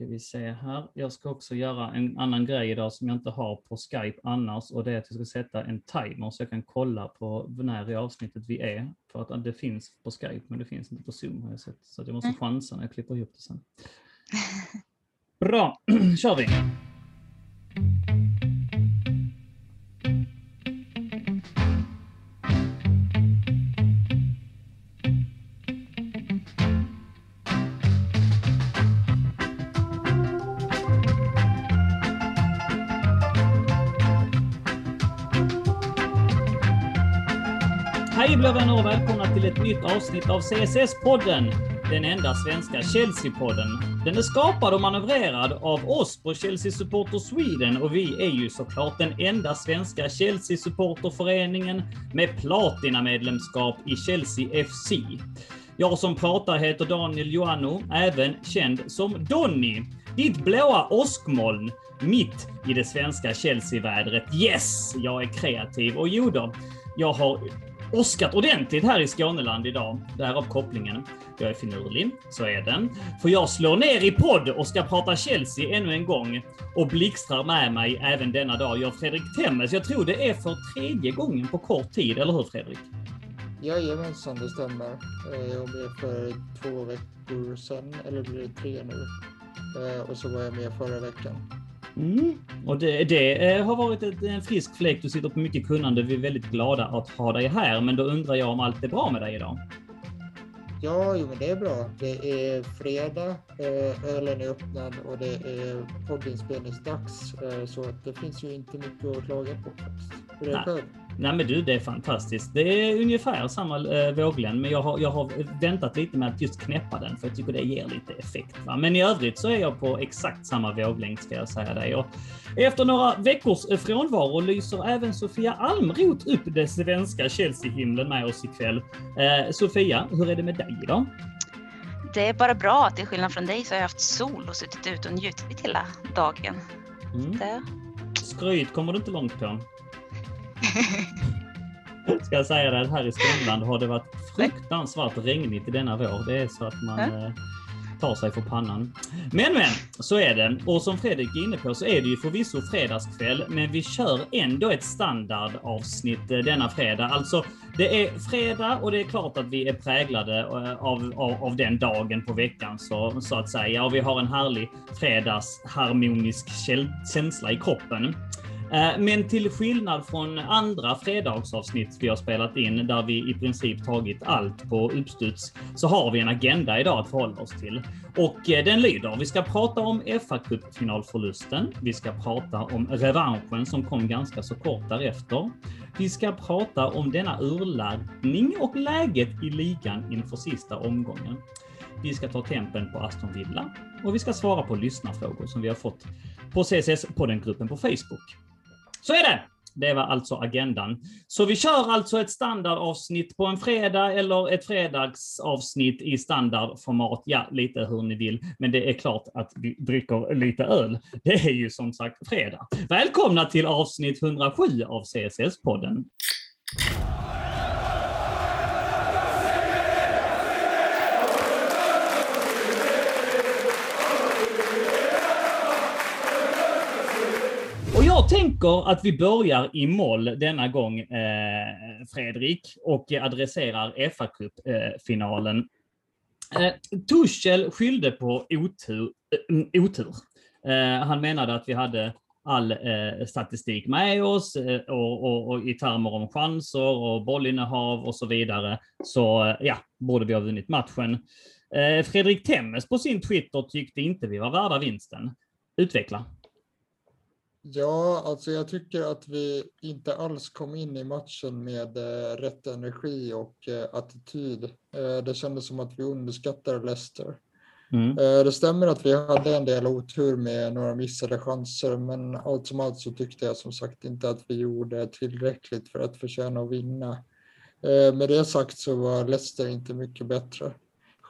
ska vi se här. Jag ska också göra en annan grej idag som jag inte har på Skype annars och det är att jag ska sätta en timer så jag kan kolla på när i avsnittet vi är. För att det finns på Skype men det finns inte på Zoom har jag sett. Så jag måste mm. chansa när jag klipper ihop det sen. Bra, kör vi! Och välkomna till ett nytt avsnitt av CSS-podden. Den enda svenska Chelsea-podden. Den är skapad och manövrerad av oss på Chelsea Supporter Sweden och vi är ju såklart den enda svenska Chelsea Supporterföreningen med platinamedlemskap i Chelsea FC. Jag som pratar heter Daniel Joanno, även känd som Donny. Ditt blåa åskmoln mitt i det svenska Chelsea-vädret. Yes, jag är kreativ. Och jo då, jag har åskat ordentligt här i Skåneland idag. Därav kopplingen. Jag är finurlig, så är den. För jag slår ner i podd och ska prata Chelsea ännu en gång. Och blixtrar med mig även denna dag gör Fredrik Temmes. Jag tror det är för tredje gången på kort tid, eller hur Fredrik? Jajamensan, det stämmer. Eh, jag var med för två veckor sedan, eller blir det tre nu? Eh, och så var jag med förra veckan. Mm. Och det, det, eh, har varit en frisk fläkt. Du sitter på mycket kunnande. Vi är väldigt glada att ha dig här. Men då undrar jag om allt är bra med dig idag? Ja, jo, men det är bra. Det är fredag, eh, ölen är öppnad och det är poddinspelningsdags. Eh, så det finns ju inte mycket att klaga på. Hur är det själv? Nej men du, det är fantastiskt. Det är ungefär samma eh, våglängd, men jag har, jag har väntat lite med att just knäppa den, för jag tycker det ger lite effekt. Va? Men i övrigt så är jag på exakt samma våglängd ska jag säga dig. Och efter några veckors eh, frånvaro lyser även Sofia Almroth upp det svenska Chelsea-himlen med oss ikväll. Eh, Sofia, hur är det med dig idag? Det är bara bra. Till skillnad från dig så har jag haft sol och suttit ute och njutit hela dagen. Mm. Det... Skryt kommer du inte långt på. Ska jag säga det, här i Skåneland har det varit fruktansvärt regnigt i denna vår. Det är så att man eh, tar sig för pannan. Men men, så är det. Och som Fredrik är inne på så är det ju förvisso fredagskväll, men vi kör ändå ett standardavsnitt eh, denna fredag. Alltså, det är fredag och det är klart att vi är präglade eh, av, av, av den dagen på veckan så, så att säga. Och vi har en härlig fredagsharmonisk känsla i kroppen. Eh, men till skillnad från andra fredagsavsnitt vi har spelat in, där vi i princip tagit allt på uppstuds, så har vi en agenda idag att förhålla oss till. Och eh, den lyder, vi ska prata om fa kuppfinalförlusten Vi ska prata om revanschen som kom ganska så kort därefter. Vi ska prata om denna urladdning och läget i ligan inför sista omgången. Vi ska ta tempen på Aston Villa och vi ska svara på lyssnarfrågor som vi har fått på CSS-podden-gruppen på Facebook. Så är det! Det var alltså agendan. Så vi kör alltså ett standardavsnitt på en fredag eller ett fredagsavsnitt i standardformat. Ja, lite hur ni vill, men det är klart att vi dricker lite öl. Det är ju som sagt fredag. Välkomna till avsnitt 107 av CSS-podden. Tänker att vi börjar i moll denna gång, eh, Fredrik, och adresserar fa Cup-finalen. Eh, eh, Tuchel skyllde på otur. Eh, otur. Eh, han menade att vi hade all eh, statistik med oss eh, och, och, och, i termer om chanser och bollinnehav och så vidare. Så eh, ja, borde vi ha vunnit matchen. Eh, Fredrik Temmes på sin Twitter tyckte inte vi var värda vinsten. Utveckla. Ja, alltså jag tycker att vi inte alls kom in i matchen med eh, rätt energi och eh, attityd. Eh, det kändes som att vi underskattade Leicester. Mm. Eh, det stämmer att vi hade en del otur med några missade chanser, men allt som allt så tyckte jag som sagt inte att vi gjorde tillräckligt för att förtjäna att vinna. Eh, med det sagt så var Leicester inte mycket bättre.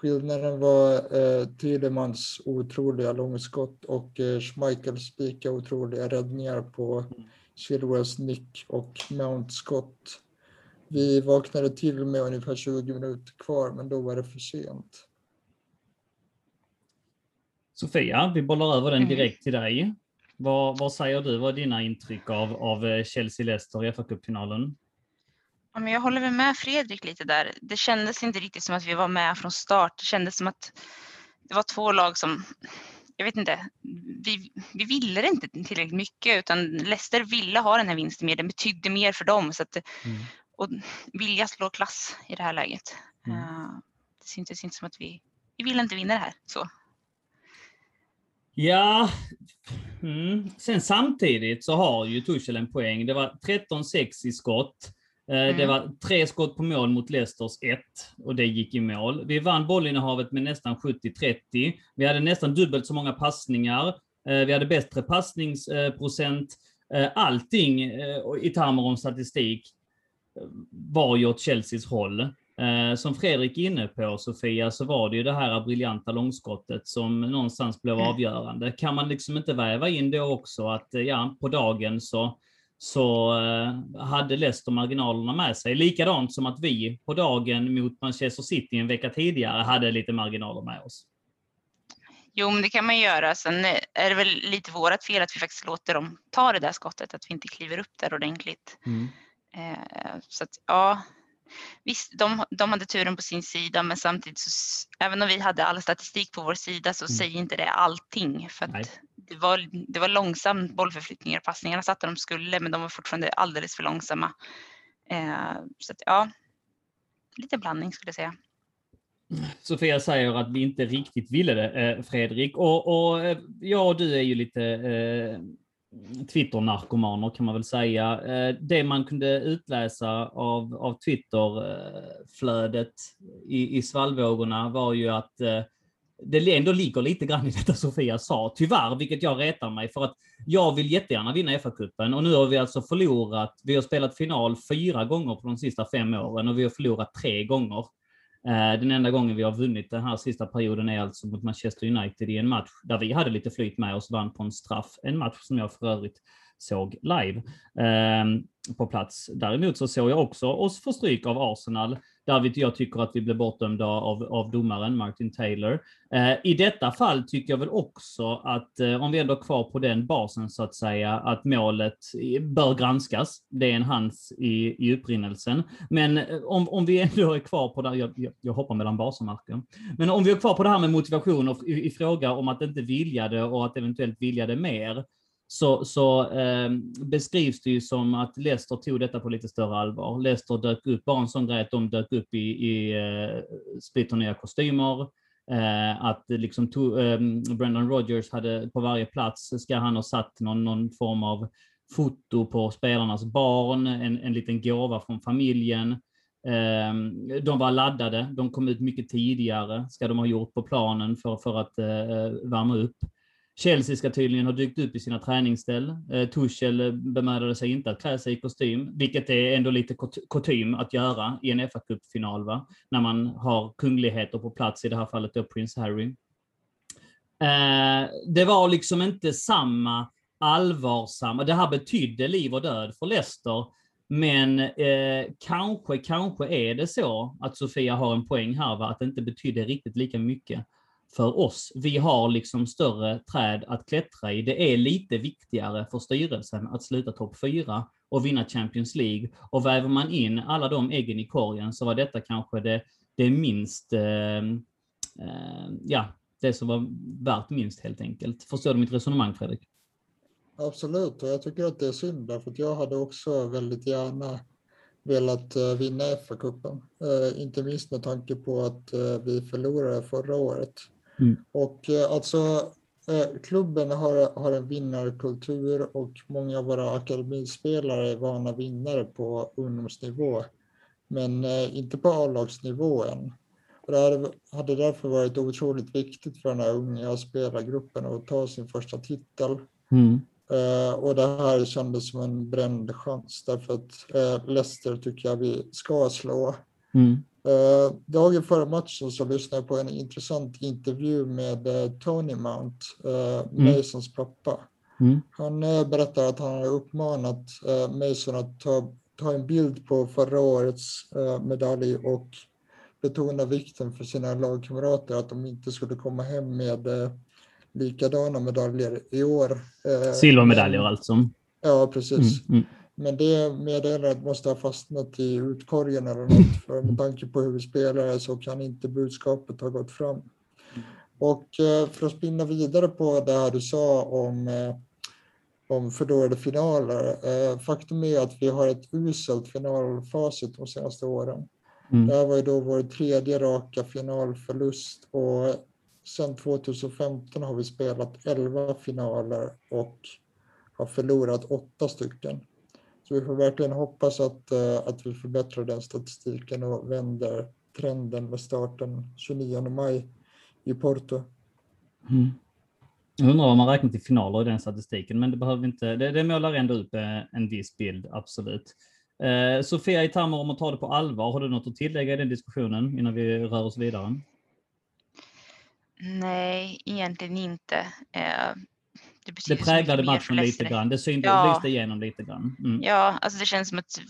Skillnaden var eh, Tilemans otroliga långskott och eh, Schmeichels lika otroliga räddningar på Chilwells nick och Mount skott. Vi vaknade till med ungefär 20 minuter kvar, men då var det för sent. Sofia, vi bollar över den mm. direkt till dig. Vad, vad säger du? Vad är dina intryck av, av eh, Chelsea-Leicester i FA-cupfinalen? Ja, jag håller väl med Fredrik lite där. Det kändes inte riktigt som att vi var med från start. Det kändes som att det var två lag som, jag vet inte, vi, vi ville det inte tillräckligt mycket utan Leicester ville ha den här vinsten mer. Den betydde mer för dem. Så att, mm. Och vilja slå klass i det här läget. Mm. Uh, det syntes inte som att vi, vi ville inte vinna det här. Så. Ja, mm. sen samtidigt så har ju Tuchel en poäng. Det var 13-6 i skott. Eh, mm. Det var tre skott på mål mot Leicesters 1 och det gick i mål. Vi vann bollinnehavet med nästan 70-30. Vi hade nästan dubbelt så många passningar. Eh, vi hade bättre passningsprocent. Eh, allting i termer om statistik var ju åt Chelseas håll. Som Fredrik är inne på Sofia, så var det ju det här briljanta långskottet som någonstans blev mm. avgörande. Kan man liksom inte väva in det också att ja, på dagen så så eh, hade Leicester marginalerna med sig. Likadant som att vi på dagen mot Manchester City en vecka tidigare hade lite marginaler med oss. Jo, men det kan man göra. Sen är det väl lite vårat fel att vi faktiskt låter dem ta det där skottet, att vi inte kliver upp där ordentligt. Mm. Eh, så att, ja, visst, de, de hade turen på sin sida, men samtidigt så, även om vi hade all statistik på vår sida så mm. säger inte det allting. För att det var, det var långsam bollförflyttningar. Passningarna satt där de skulle, men de var fortfarande alldeles för långsamma. Eh, så att, ja, lite blandning skulle jag säga. Sofia säger att vi inte riktigt ville det, eh, Fredrik. Och, och eh, jag och du är ju lite eh, Twitter-narkomaner kan man väl säga. Eh, det man kunde utläsa av, av Twitter-flödet i, i svallvågorna var ju att eh, det ändå ligger lite grann i detta Sofia sa, tyvärr, vilket jag retar mig för att jag vill jättegärna vinna FA-cupen och nu har vi alltså förlorat, vi har spelat final fyra gånger på de sista fem åren och vi har förlorat tre gånger. Eh, den enda gången vi har vunnit den här sista perioden är alltså mot Manchester United i en match där vi hade lite flyt med oss, vann på en straff. En match som jag för övrigt såg live eh, på plats. Däremot så såg jag också oss få stryk av Arsenal där jag tycker att vi blev bortdömda av, av domaren Martin Taylor. Eh, I detta fall tycker jag väl också att, eh, om vi ändå är kvar på den basen så att säga, att målet bör granskas. Det är en hans i, i upprinnelsen. Men eh, om, om vi ändå är kvar på det, jag, jag, jag hoppar mellan baser Men om vi är kvar på det här med motivation och i, i fråga om att inte vilja det och att eventuellt vilja det mer, så, så eh, beskrivs det ju som att Leicester tog detta på lite större allvar. Leicester dök upp, bara en sån grej att de dök upp i, i eh, splitternya kostymer, eh, att liksom to, eh, Brendan Rodgers hade på varje plats, ska han ha satt någon, någon form av foto på spelarnas barn, en, en liten gåva från familjen. Eh, de var laddade, de kom ut mycket tidigare, ska de ha gjort på planen för, för att eh, eh värma upp. Chelsea ska tydligen ha dykt upp i sina träningsställ. Eh, Tuchel eh, bemödade sig inte att klä sig i kostym, vilket är ändå lite kutym att göra i en fa Cup-final, va? när man har kungligheter på plats, i det här fallet då Prins Harry. Eh, det var liksom inte samma allvarsamma, det här betydde liv och död för Leicester, men eh, kanske, kanske är det så att Sofia har en poäng här, va? att det inte betydde riktigt lika mycket för oss. Vi har liksom större träd att klättra i. Det är lite viktigare för styrelsen att sluta topp fyra och vinna Champions League. Och väver man in alla de äggen i korgen så var detta kanske det, det minst, eh, eh, ja, det som var värt minst helt enkelt. Förstår du mitt resonemang Fredrik? Absolut, och jag tycker att det är synd därför att jag hade också väldigt gärna velat eh, vinna FA-cupen. Eh, inte minst med tanke på att eh, vi förlorade förra året. Mm. Och eh, alltså eh, klubben har, har en vinnarkultur och många av våra akademispelare är vana vinnare på ungdomsnivå. Men eh, inte på A-lagsnivå än. Och det hade, hade därför varit otroligt viktigt för den här unga spelargruppen att ta sin första titel. Mm. Uh, och det här kändes som en bränd chans därför att uh, Leicester tycker jag vi ska slå. Mm. Uh, dagen före matchen så lyssnade jag på en intressant intervju med uh, Tony Mount, uh, Masons pappa. Mm. Han berättar att han har uppmanat Mason att ta, ta en bild på förra årets medalj och betona vikten för sina lagkamrater att de inte skulle komma hem med likadana medaljer i år. Silvermedaljer alltså? Ja, precis. Mm, mm. Men det meddelandet måste ha fastnat i utkorgen eller något, för med tanke på hur vi spelar så kan inte budskapet ha gått fram. Och för att spinna vidare på det här du sa om om förlorade finaler. Eh, faktum är att vi har ett uselt finalfacit de senaste åren. Mm. Det här var ju då vår tredje raka finalförlust och sedan 2015 har vi spelat 11 finaler och har förlorat åtta stycken. Så vi får verkligen hoppas att, eh, att vi förbättrar den statistiken och vänder trenden med starten 29 maj i Porto. Mm. Jag undrar om man räknar till finaler i den statistiken, men det behöver inte. Det, det målar ändå upp eh, en viss bild, absolut. Eh, Sofia, i termer om att ta det på allvar, har du något att tillägga i den diskussionen innan vi rör oss vidare? Nej, egentligen inte. Eh, det, det präglade matchen lite grann. Det syntes ja. lyste igenom lite grann. Mm. Ja, alltså det känns som att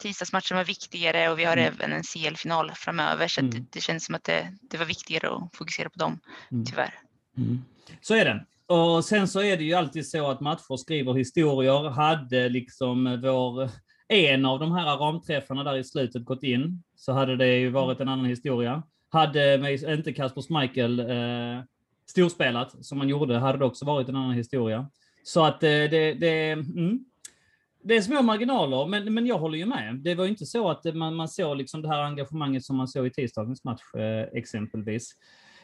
tisdagsmatchen var viktigare och vi har mm. även en CL-final framöver. Så mm. det, det, känns som att det, det var viktigare att fokusera på dem, mm. tyvärr. Mm. Så är det. Och sen så är det ju alltid så att matcher skriver historier. Hade liksom vår, en av de här ramträffarna där i slutet gått in, så hade det ju varit en annan historia. Hade inte Kasper Schmeichel eh, storspelat, som man gjorde, hade det också varit en annan historia. Så att eh, det, det, mm, det är små marginaler, men, men jag håller ju med. Det var ju inte så att man, man såg liksom det här engagemanget som man såg i tisdagens match eh, exempelvis.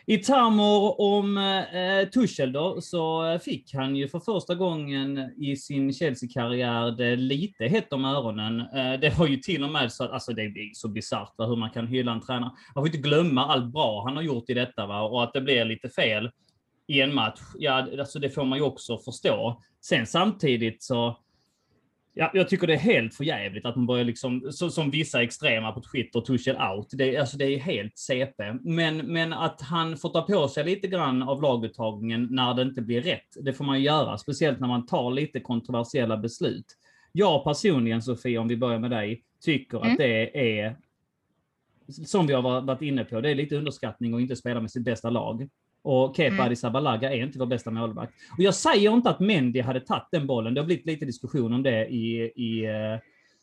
I termer om eh, Tuchel då, så fick han ju för första gången i sin Chelsea-karriär det lite hett om öronen. Eh, det var ju till och med så att, alltså det är så bisarrt hur man kan hylla en tränare. Man får inte glömma allt bra han har gjort i detta va, och att det blir lite fel i en match. Ja, alltså det får man ju också förstå. Sen samtidigt så Ja, jag tycker det är helt för jävligt att man börjar liksom, så, som vissa extrema på Twitter, Tuchel out. Det, alltså det är helt CP. Men, men att han får ta på sig lite grann av laguttagningen när det inte blir rätt, det får man göra. Speciellt när man tar lite kontroversiella beslut. Jag personligen, Sofie, om vi börjar med dig, tycker mm. att det är, som vi har varit inne på, det är lite underskattning att inte spela med sitt bästa lag. Och Kepa mm. Arrizabalaga är inte vår bästa målvakt. Och jag säger inte att Mendy hade tagit den bollen. Det har blivit lite diskussion om det i, i, eh,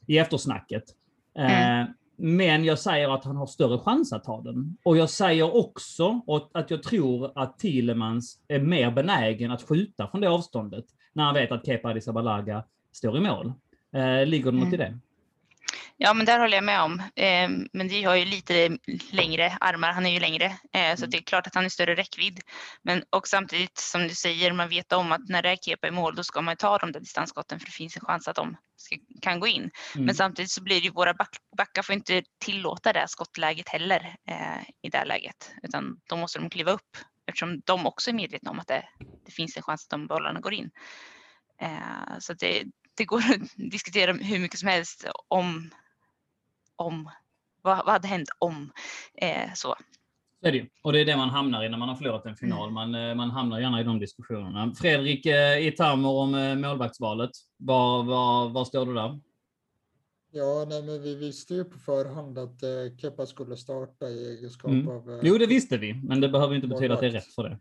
i eftersnacket. Mm. Eh, men jag säger att han har större chans att ta den. Och jag säger också att jag tror att Thielemans är mer benägen att skjuta från det avståndet när han vet att Kepa Arrizabalaga står i mål. Eh, ligger det något mm. i det? Ja, men där håller jag med om. Eh, men det har ju lite längre armar. Han är ju längre, eh, så mm. det är klart att han är större räckvidd. Men och samtidigt som du säger, man vet om att när det är Kepa i mål, då ska man ta de där distansskotten för det finns en chans att de ska, kan gå in. Mm. Men samtidigt så blir det ju våra back, backar får inte tillåta det skottläget heller eh, i det läget, utan då måste de kliva upp eftersom de också är medvetna om att det, det finns en chans att de bollarna går in. Eh, så det, det går att diskutera hur mycket som helst om om. Vad, vad hade hänt om? Eh, så. Så är det Och det är det man hamnar i när man har förlorat en final. Mm. Man, eh, man hamnar gärna i de diskussionerna. Fredrik, eh, i termer om eh, målvaktsvalet, var, var, var står du där? Ja, nej, men vi visste ju på förhand att eh, Kepa skulle starta i egenskap mm. av... Eh, jo, det visste vi, men det behöver inte betyda att det är rätt för det.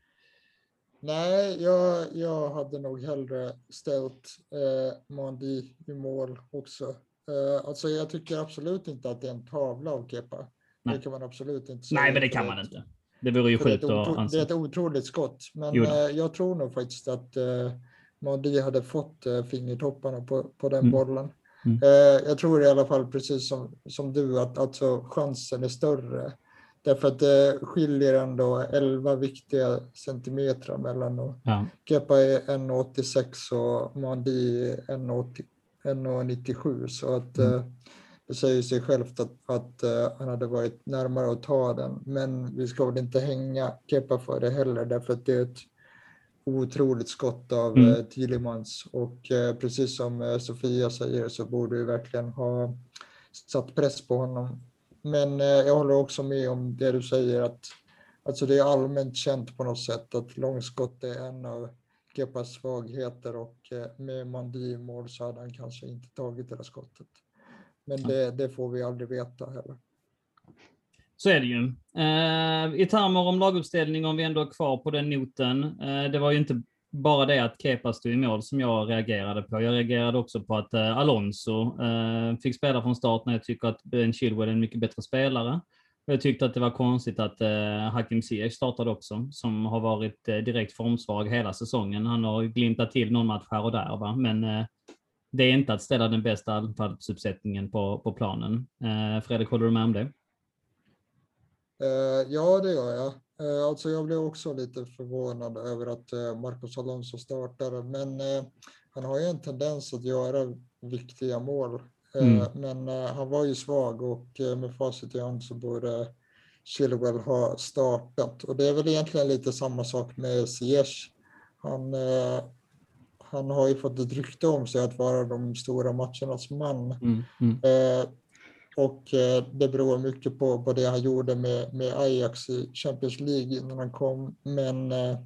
Nej, jag, jag hade nog hellre ställt eh, Mandi i mål också. Uh, alltså jag tycker absolut inte att det är en tavla av Kepa. Nej. Det kan man absolut inte säga. Nej, men det kan man inte. Det vore ju sjukt att anse. Det är ett otroligt skott, men uh, jag tror nog faktiskt att uh, Modi hade fått fingertopparna på, på den mm. bollen. Mm. Jag tror i alla fall precis som, som du att alltså, chansen är större. Därför att det skiljer ändå 11 viktiga centimeter mellan. Och ja. Kepa är 1,86 och Mandi är 1,80 1,97 så att mm. Eh, det säger sig självt att, att uh, han hade varit närmare att ta den. Men vi ska väl inte hänga Kepa för det heller därför att det är ett otroligt skott av mm. uh, Thielemans och precis som Sofia säger så borde vi verkligen ha satt press på honom. Men jag håller också med om det du säger att alltså det är allmänt känt på något sätt att långskott är en av Kepas svagheter och eh, med Mandi i mål så hade han kanske inte tagit det där skottet. Men det, det får vi aldrig veta heller. Så är det ju. Eh, I termer om laguppställning, om vi ändå är kvar på den noten. Eh, det var ju inte bara det att Kepa stod i mål som jag reagerade på. Jag reagerade också på att eh, Alonso eh, fick spela från start när jag tycker att Ben Chilwell är en mycket bättre spelare. Jag tyckte att det var konstigt att eh, Hakim Ziyech startade också, som har varit eh, direkt formsvag hela säsongen. Han har glimtat till någon match här och där, va? men eh, det är inte att ställa den bästa anfallsuppsättningen på, på planen. Eh, Fredrik, håller du med om det? Eh, ja, det gör jag. Eh, alltså jag blev också lite förvånad över att eh, Marcos Alonso startade, men eh, han har ju en tendens att göra viktiga mål. Mm. Men han var ju svag och med facit i hand så borde Chilwell ha startat. Och det är väl egentligen lite samma sak med Ziyech. Han, han har ju fått ett rykte om sig att vara de stora matchernas man. Mm. Mm. Och eh, det beror mycket på, på det han gjorde med, med Ajax i Champions League innan han kom. Men eh,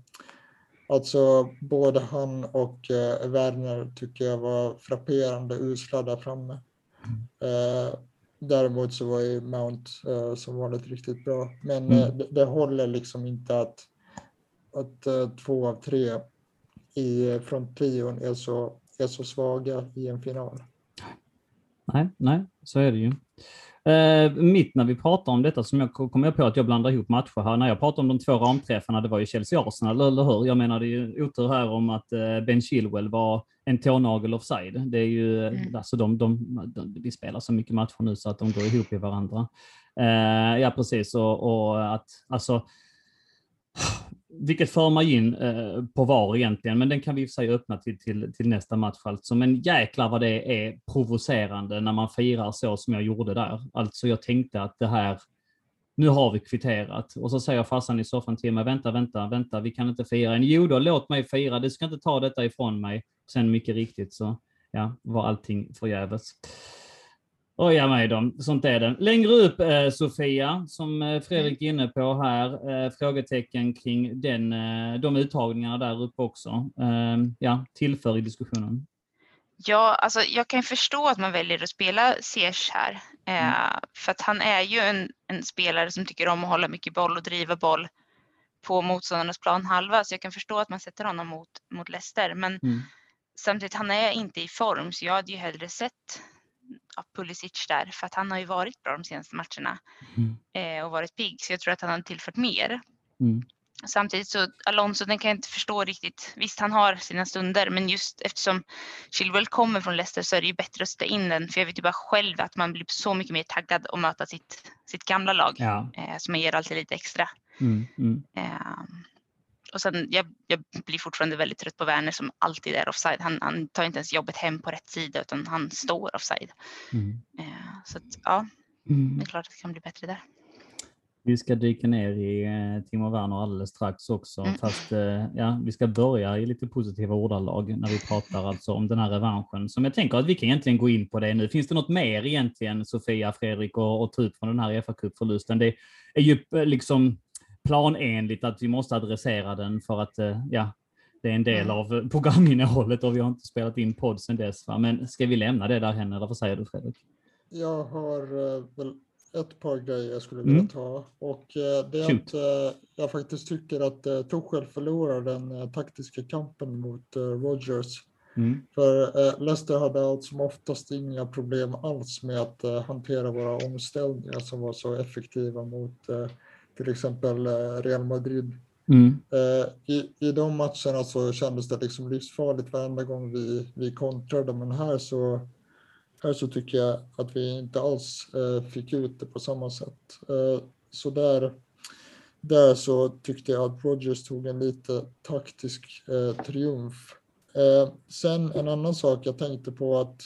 alltså både han och eh, Werner tycker jag var frapperande usla där framme. Eh, däremot så var ju Mount eh, som vanligt riktigt bra. Men eh, mm. det, det, håller liksom inte att, att eh, två av tre i fronttrion är så, är så svaga i en final. Nej, nej, så är det ju. Eh, mitt när vi pratar om detta, som jag kommer på att jag blandar ihop matcher här. När jag pratar om de två ramträffarna, det var ju Chelsea-Arsenal, eller hur? Jag menar, det är ju otur här om att eh, Ben Chilwell var en tånagel offside. Det är ju, mm. alltså de, de, de, vi spelar så mycket matcher nu så att de går ihop i varandra. Eh, ja, precis. Och, och att, alltså, vilket för mig in eh, på VAR egentligen, men den kan vi i och för sig öppna till, till, till nästa match alltså. Men jäklar vad det är provocerande när man firar så som jag gjorde där. Alltså jag tänkte att det här, nu har vi kvitterat. Och så säger farsan i soffan till mig, vänta, vänta, vänta, vi kan inte fira än. Jo då, låt mig fira, du ska inte ta detta ifrån mig. Sen mycket riktigt så, ja, var allting förgäves. Oja mig sånt är det. Längre upp eh, Sofia, som eh, Fredrik är inne på här, eh, frågetecken kring den, eh, de uttagningarna där uppe också. Eh, ja, tillför i diskussionen. Ja, alltså jag kan förstå att man väljer att spela Ziyech här. Eh, mm. För att han är ju en, en, spelare som tycker om att hålla mycket boll och driva boll på motståndarnas planhalva. Så jag kan förstå att man sätter honom mot, mot Leicester. Men mm. samtidigt, han är inte i form så jag hade ju hellre sett ja, Pulisic där för att han har ju varit bra de senaste matcherna mm. eh, och varit pigg så jag tror att han har tillfört mer. Mm. Samtidigt så Alonso, den kan jag inte förstå riktigt. Visst, han har sina stunder, men just eftersom Chilwell kommer från Leicester så är det ju bättre att sätta in den. För jag vet ju bara själv att man blir så mycket mer taggad att möta sitt, sitt gamla lag. Ja. Eh, man ger alltid lite extra. Mm, mm. Eh, och sen, jag, jag, blir fortfarande väldigt trött på Werner som alltid är offside. Han, han tar inte ens jobbet hem på rätt sida utan han står offside. Mm. Eh, så att, ja, mm. det är klart att det kan bli bättre där. Vi ska dyka ner i eh, Timo Werner alldeles strax också, mm. fast eh, ja, vi ska börja i lite positiva ordalag när vi pratar alltså om den här revanschen som jag tänker att vi kan egentligen gå in på det nu. Finns det något mer egentligen Sofia, Fredrik och, och ta ut från den här fa Cup-förlusten? Det är ju liksom planenligt att vi måste adressera den för att eh, ja, det är en del mm. av programinnehållet och vi har inte spelat in podd sedan dess. Va? Men ska vi lämna det där hen eller vad säger du Fredrik? Jag har eh, väl ett par grejer jag skulle vilja mm. ta och eh, det är Shoot. att jag faktiskt tycker att Tuchel förlorar den taktiska kampen mot Rogers. Mm. För Leicester hade allt som oftast inga problem alls med att hantera våra omställningar som var så effektiva mot till exempel eh, Real Madrid. Mm. Eh, I, I de matcherna så kändes det liksom livsfarligt varenda gång vi, vi kontrade, men här så, här så tycker jag att vi inte alls eh, fick ut det på samma sätt. Så där, där så tyckte jag att Rogers tog en lite taktisk triumf. Sen en annan sak jag tänkte på att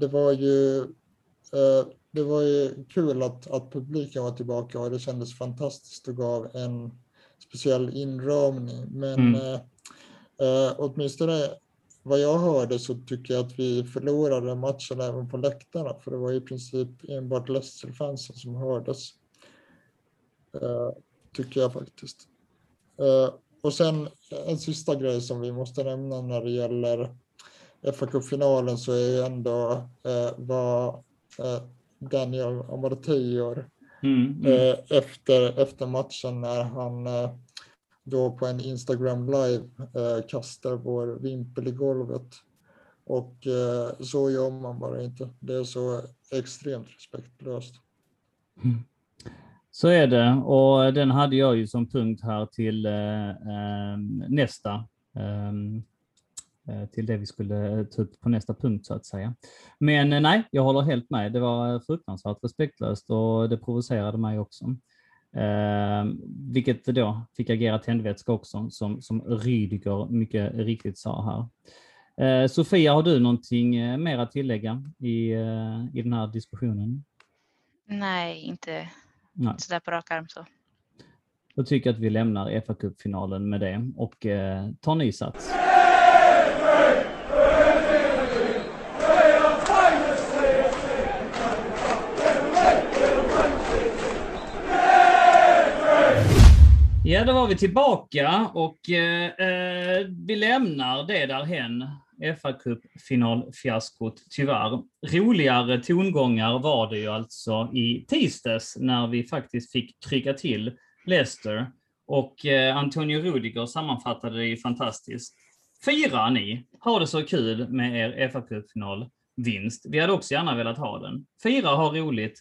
det var ju det var ju kul att, att publiken var tillbaka och det kändes fantastiskt och gav en speciell inramning. Men mm. eh, eh, åtminstone vad jag hörde så tycker jag att vi förlorade matchen även på läktarna för det var i princip enbart Leicester-fansen som hördes. Eh, tycker jag faktiskt. Eh, och sen en sista grej som vi måste nämna när det gäller fa Cup-finalen så är ju ändå eh, vad eh, Daniel Amarteyr mm, mm. efter, efter matchen när han då på en Instagram live kastar vår vimpel i golvet. Och så gör man bara inte. Det är så extremt respektlöst. Mm. Så är det och den hade jag ju som punkt här till eh, eh nästa. Eh, till det vi skulle ta upp på nästa punkt så att säga. Men eh, nej, jag håller helt med. Det var fruktansvärt respektlöst och det provocerade mig också. Eh, vilket då fick agera tändvätska också, som, som Rydiger mycket riktigt sa här. Eh, Sofia, har du någonting eh, mer att tillägga i, eh, i den här diskussionen? Nej, inte Nej. sådär på rak arm så. Då tycker jag att vi lämnar fa Cup-finalen med det och eh, tar ny sats. Ja, då var vi tillbaka och eh, eh, vi lämnar det därhen. fa Cup-finalfiaskot, tyvärr. Roligare tongångar var det ju alltså i tisdags när vi faktiskt fick trycka till Leicester. Och eh, Antonio Rudiger sammanfattade det ju fantastiskt. Fira ni! Ha det så kul med er fa Cup-final-vinst. Vi hade också gärna velat ha den. Fira och ha roligt.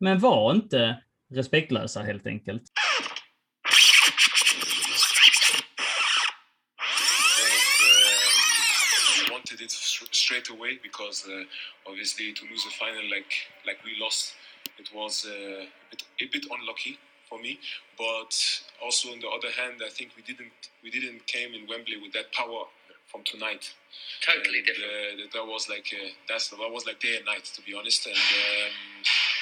Men var inte respektlösa helt enkelt. Uh, straight away because uh, obviously to lose a final like like we lost, it was uh, a, bit, a bit unlucky for me. But also on the other hand, I think we didn't we didn't came in Wembley with that power from tonight. Totally and, different. Uh, that was like uh, that's that was like day and night to be honest. And um,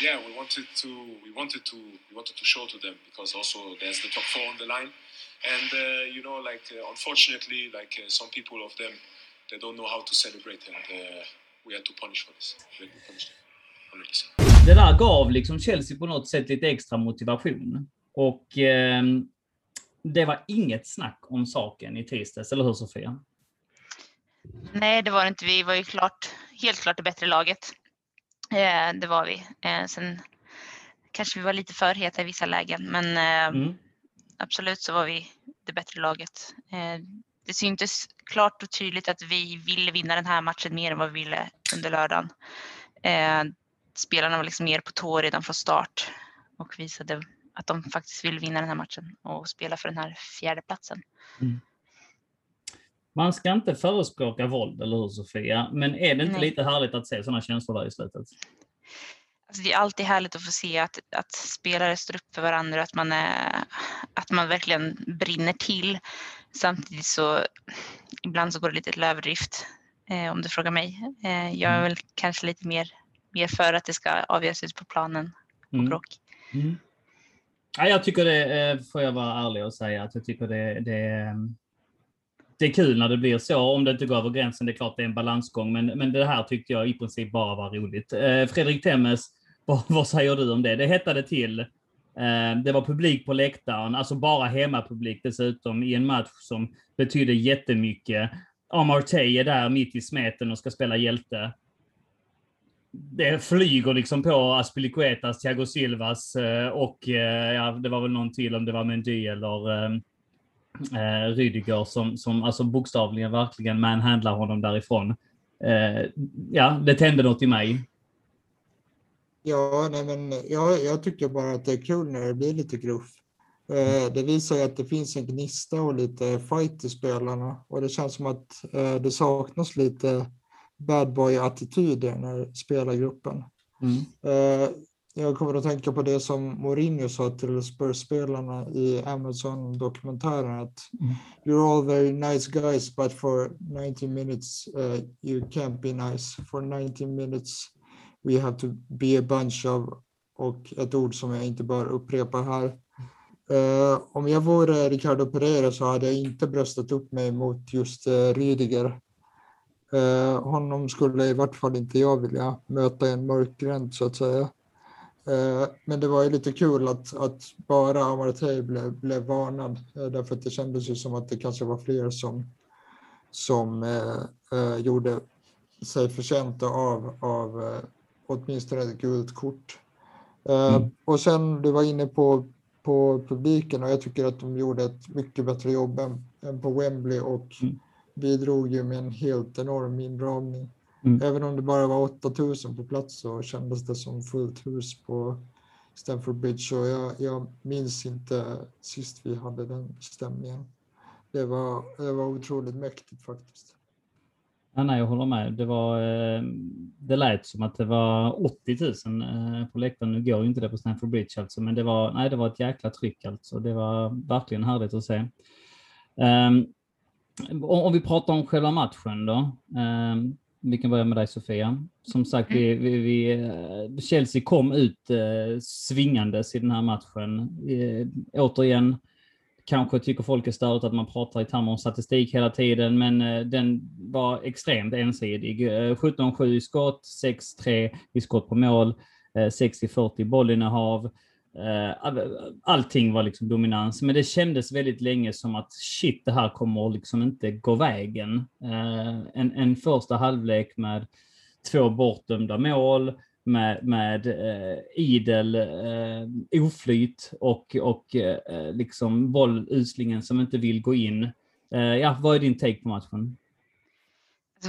yeah, we wanted to we wanted to we wanted to show to them because also there's the top four on the line, and uh, you know like uh, unfortunately like uh, some people of them they don't know how to celebrate and uh, we had to punish for this. Det där gav liksom Chelsea på något sätt lite extra motivation. Och eh, det var inget snack om saken i tisdags, eller hur Sofia? Nej, det var det inte. Vi var ju klart, helt klart det bättre laget. Eh, det var vi. Eh, sen kanske vi var lite för heta i vissa lägen, men eh, mm. absolut så var vi det bättre laget. Det syntes klart och tydligt att vi ville vinna den här matchen mer än vad vi ville under lördagen. Spelarna var liksom mer på tå redan från start och visade att de faktiskt vill vinna den här matchen och spela för den här fjärde platsen. Mm. Man ska inte förespråka våld, eller hur Sofia? Men är det inte Nej. lite härligt att se sådana känslor där i slutet? Alltså det är alltid härligt att få se att, att spelare står upp för varandra, att man, är, att man verkligen brinner till. Samtidigt så ibland så går det lite till överdrift eh, om du frågar mig. Eh, jag är mm. väl kanske lite mer, mer för att det ska avgöras ut på planen och mm. bråk. Mm. Ja, jag tycker det, eh, får jag vara ärlig och säga, att jag tycker det, det, det är kul när det blir så. Om det inte går över gränsen, det är klart det är en balansgång, men, men det här tyckte jag i princip bara var roligt. Eh, Fredrik Temmes, vad, vad säger du om det? Det hettade till. Eh, det var publik på läktaren, alltså bara hemmapublik dessutom i en match som betydde jättemycket. Amartey är där mitt i smeten och ska spela hjälte. Det flyger liksom på Aspilicuetas, Thiago Silvas eh, och eh, ja, det var väl någon till om det var Mendy eller eh, eh, Rydiger som, som alltså bokstavligen verkligen manhandlar honom därifrån. Eh, ja, det tände något i mig. Ja, nej men jag, jag tycker bara att det är kul när det blir lite gruff. Eh, det visar ju att det finns en gnista och lite fight i spelarna och det känns som att eh, det saknas lite bad boy-attityd i den här spelargruppen. Mm. Jag kommer att tänka på det som Mourinho sa till Spurs-spelarna i Amazon-dokumentären att mm. you're all very nice guys but for 90 minutes uh, you can't be nice. For 90 minutes we have to be a bunch of och ett ord som jag inte bör upprepa här. Uh, om jag vore Ricardo Pereira så hade jag inte bröstat upp mig mot just uh, Rydiger. Uh, honom skulle i vart fall inte jag vilja möta i en mörk gränd så att säga. Eh, men det var ju lite kul att, att bara Amartey blev, blev varnad eh, därför att det kändes ju som att det kanske var fler som, som eh, eh gjorde sig förtjänta av, av eh, åtminstone ett gult kort. Eh, mm. Och sen du var inne på, på publiken och jag tycker att de gjorde ett mycket bättre jobb än, än på Wembley och mm. bidrog ju med en helt enorm indragning. Mm. Även om det bara var 8000 på plats så kändes det som fullt hus på Stamford Bridge. Så jag, jag minns inte sist vi hade den stämningen. Det var, det var otroligt mäktigt faktiskt. Ja, nej, jag håller med. Det, var, eh, det lät som att det var 80 000 eh, på läktaren. Nu går ju inte det på Stamford Bridge alltså, men det var, nej, det var ett jäkla tryck alltså. Det var verkligen härligt att se. Um, om vi pratar om själva matchen då. Um, vi kan börja med dig Sofia. Som sagt, vi, vi, vi, eh, Chelsea kom ut eh, svingandes i den här matchen. Eh, återigen, kanske tycker folk är stört att man pratar i termer om statistik hela tiden, men eh, den var extremt ensidig. 17-7 eh, i skott, 6-3 i skott på mål, 60-40 bollinnehav. Eh, allting var liksom dominans, men det kändes väldigt länge som att shit, det här kommer liksom inte gå vägen. Eh, en, en första halvlek med två bortdömda mål, med, med eh, idel eh, oflyt och, och eh, liksom bolluslingen som inte vill gå in. Eh, ja, vad är din take på matchen?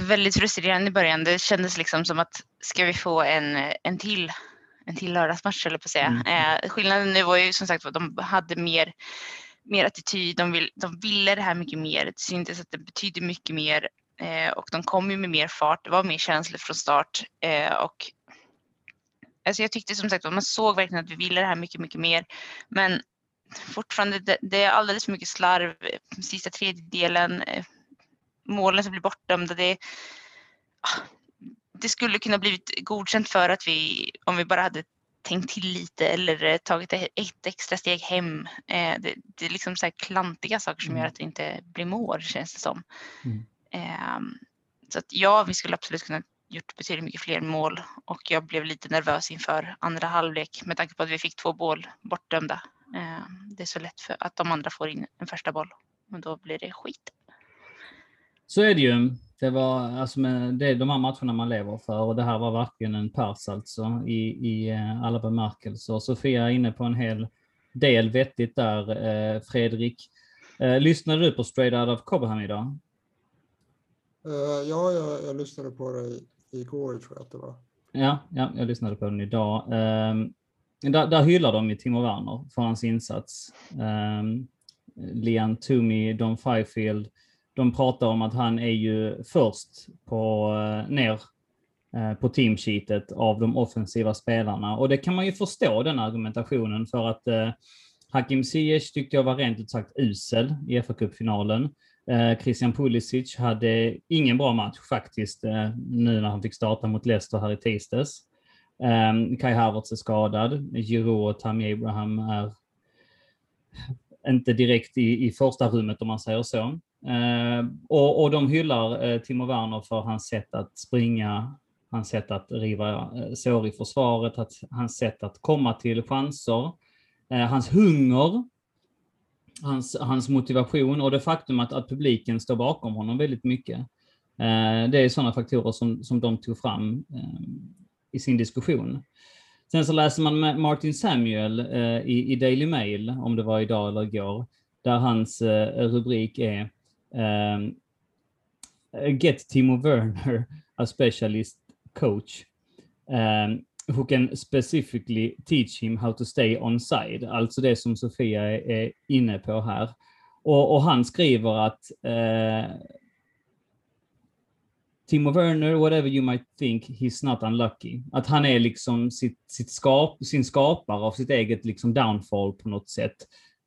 Väldigt frustrerande i början. Det kändes liksom som att ska vi få en, en till en till lördagsmatch eller på att säga. Mm. Eh, skillnaden nu var ju som sagt att de hade mer, mer attityd, de, vill, de ville det här mycket mer. Det syntes att det betydde mycket mer eh, och de kom ju med mer fart. Det var mer känslor från start eh, och Alltså jag tyckte som sagt att man såg verkligen att vi ville det här mycket, mycket mer. Men fortfarande, det, det är alldeles för mycket slarv. Sista tredjedelen, eh, målen som blir bortdömda. Det, ah, det skulle kunna blivit godkänt för att vi, om vi bara hade tänkt till lite eller eh, tagit ett extra steg hem. Eh, det, det är liksom så här klantiga saker som gör mm. att det inte blir mål känns det som. Mm. Ehm, så att ja, vi skulle absolut kunna gjort betydligt mycket fler mål och jag blev lite nervös inför andra halvlek med tanke på att vi fick två mål bortdömda. Eh, det är så lätt för att de andra får in en första boll och då blir det skit. Så är det ju. Det var alltså med, det är de här matcherna man lever för och det här var verkligen en pers alltså i, i eh, alla bemärkelser. Sofia är inne på en hel del vettigt där, eh, Fredrik. Lyssnade du på Straight Out of Cobham idag? Ja, jag, jag lyssnade på det igår tror jag att det var. Ja, ja jag lyssnade på den idag. Um, där, där hyllar de ju Timo Werner för hans insats. Um, Lian Toomey, Don Fifield, de pratar om att han är ju först på eh, ner eh, på teamsheetet av de offensiva spelarna och det kan man ju förstå den argumentationen för att eh, Hakim Ziyech tyckte jag var rent ut sagt usel i FA-cupfinalen. Eh, Christian Pulisic hade ingen bra match faktiskt eh, nu när han fick starta mot Leicester här i tisdags. Eh, Kai Havertz är skadad. Giroud och Tammy Abraham är inte direkt i, i första rummet om man säger så. Eh, och, och de hyllar eh, Timo Werner för hans sätt att springa, hans sätt att riva eh, sår i försvaret, att, hans sätt att komma till chanser, hans hunger hans, hans motivation och det faktum att, att publiken står bakom honom väldigt mycket. Det är sådana faktorer som, som de tog fram i sin diskussion. Sen så läser man Martin Samuel i, i Daily Mail, om det var idag eller igår, där hans rubrik är Ehm, get Timo Werner, a specialist coach ehm, who can specifically teach him how to stay on side. Alltså det som Sofia är inne på här. Och, och han skriver att uh, Timo Werner, whatever you might think, he's not unlucky. Att han är liksom sitt, sitt skap, sin skapare av sitt eget liksom downfall på något sätt.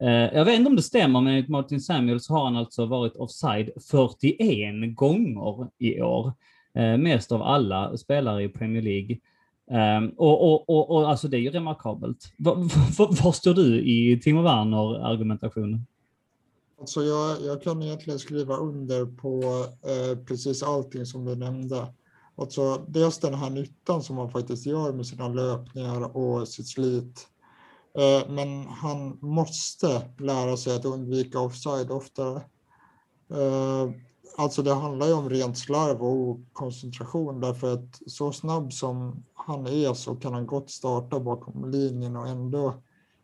Eh, jag vet inte om det stämmer, men enligt Martin Samuel så har han alltså varit offside 41 gånger i år. Eh, mest av alla spelare i Premier League. Ehm, och, och, och, och, alltså det är ju remarkabelt. Var, var, var står du i Timo Werner-argumentationen? Alltså jag, jag kan egentligen skriva under på eh, precis allting som du nämnde. Alltså dels den här nyttan som han faktiskt gör med sina löpningar och sitt slit. Eh, men han måste lära sig att undvika offside oftare. Eh, alltså det handlar ju om rent slarv och koncentration därför att så snabb som han är så kan han gott starta bakom linjen och ändå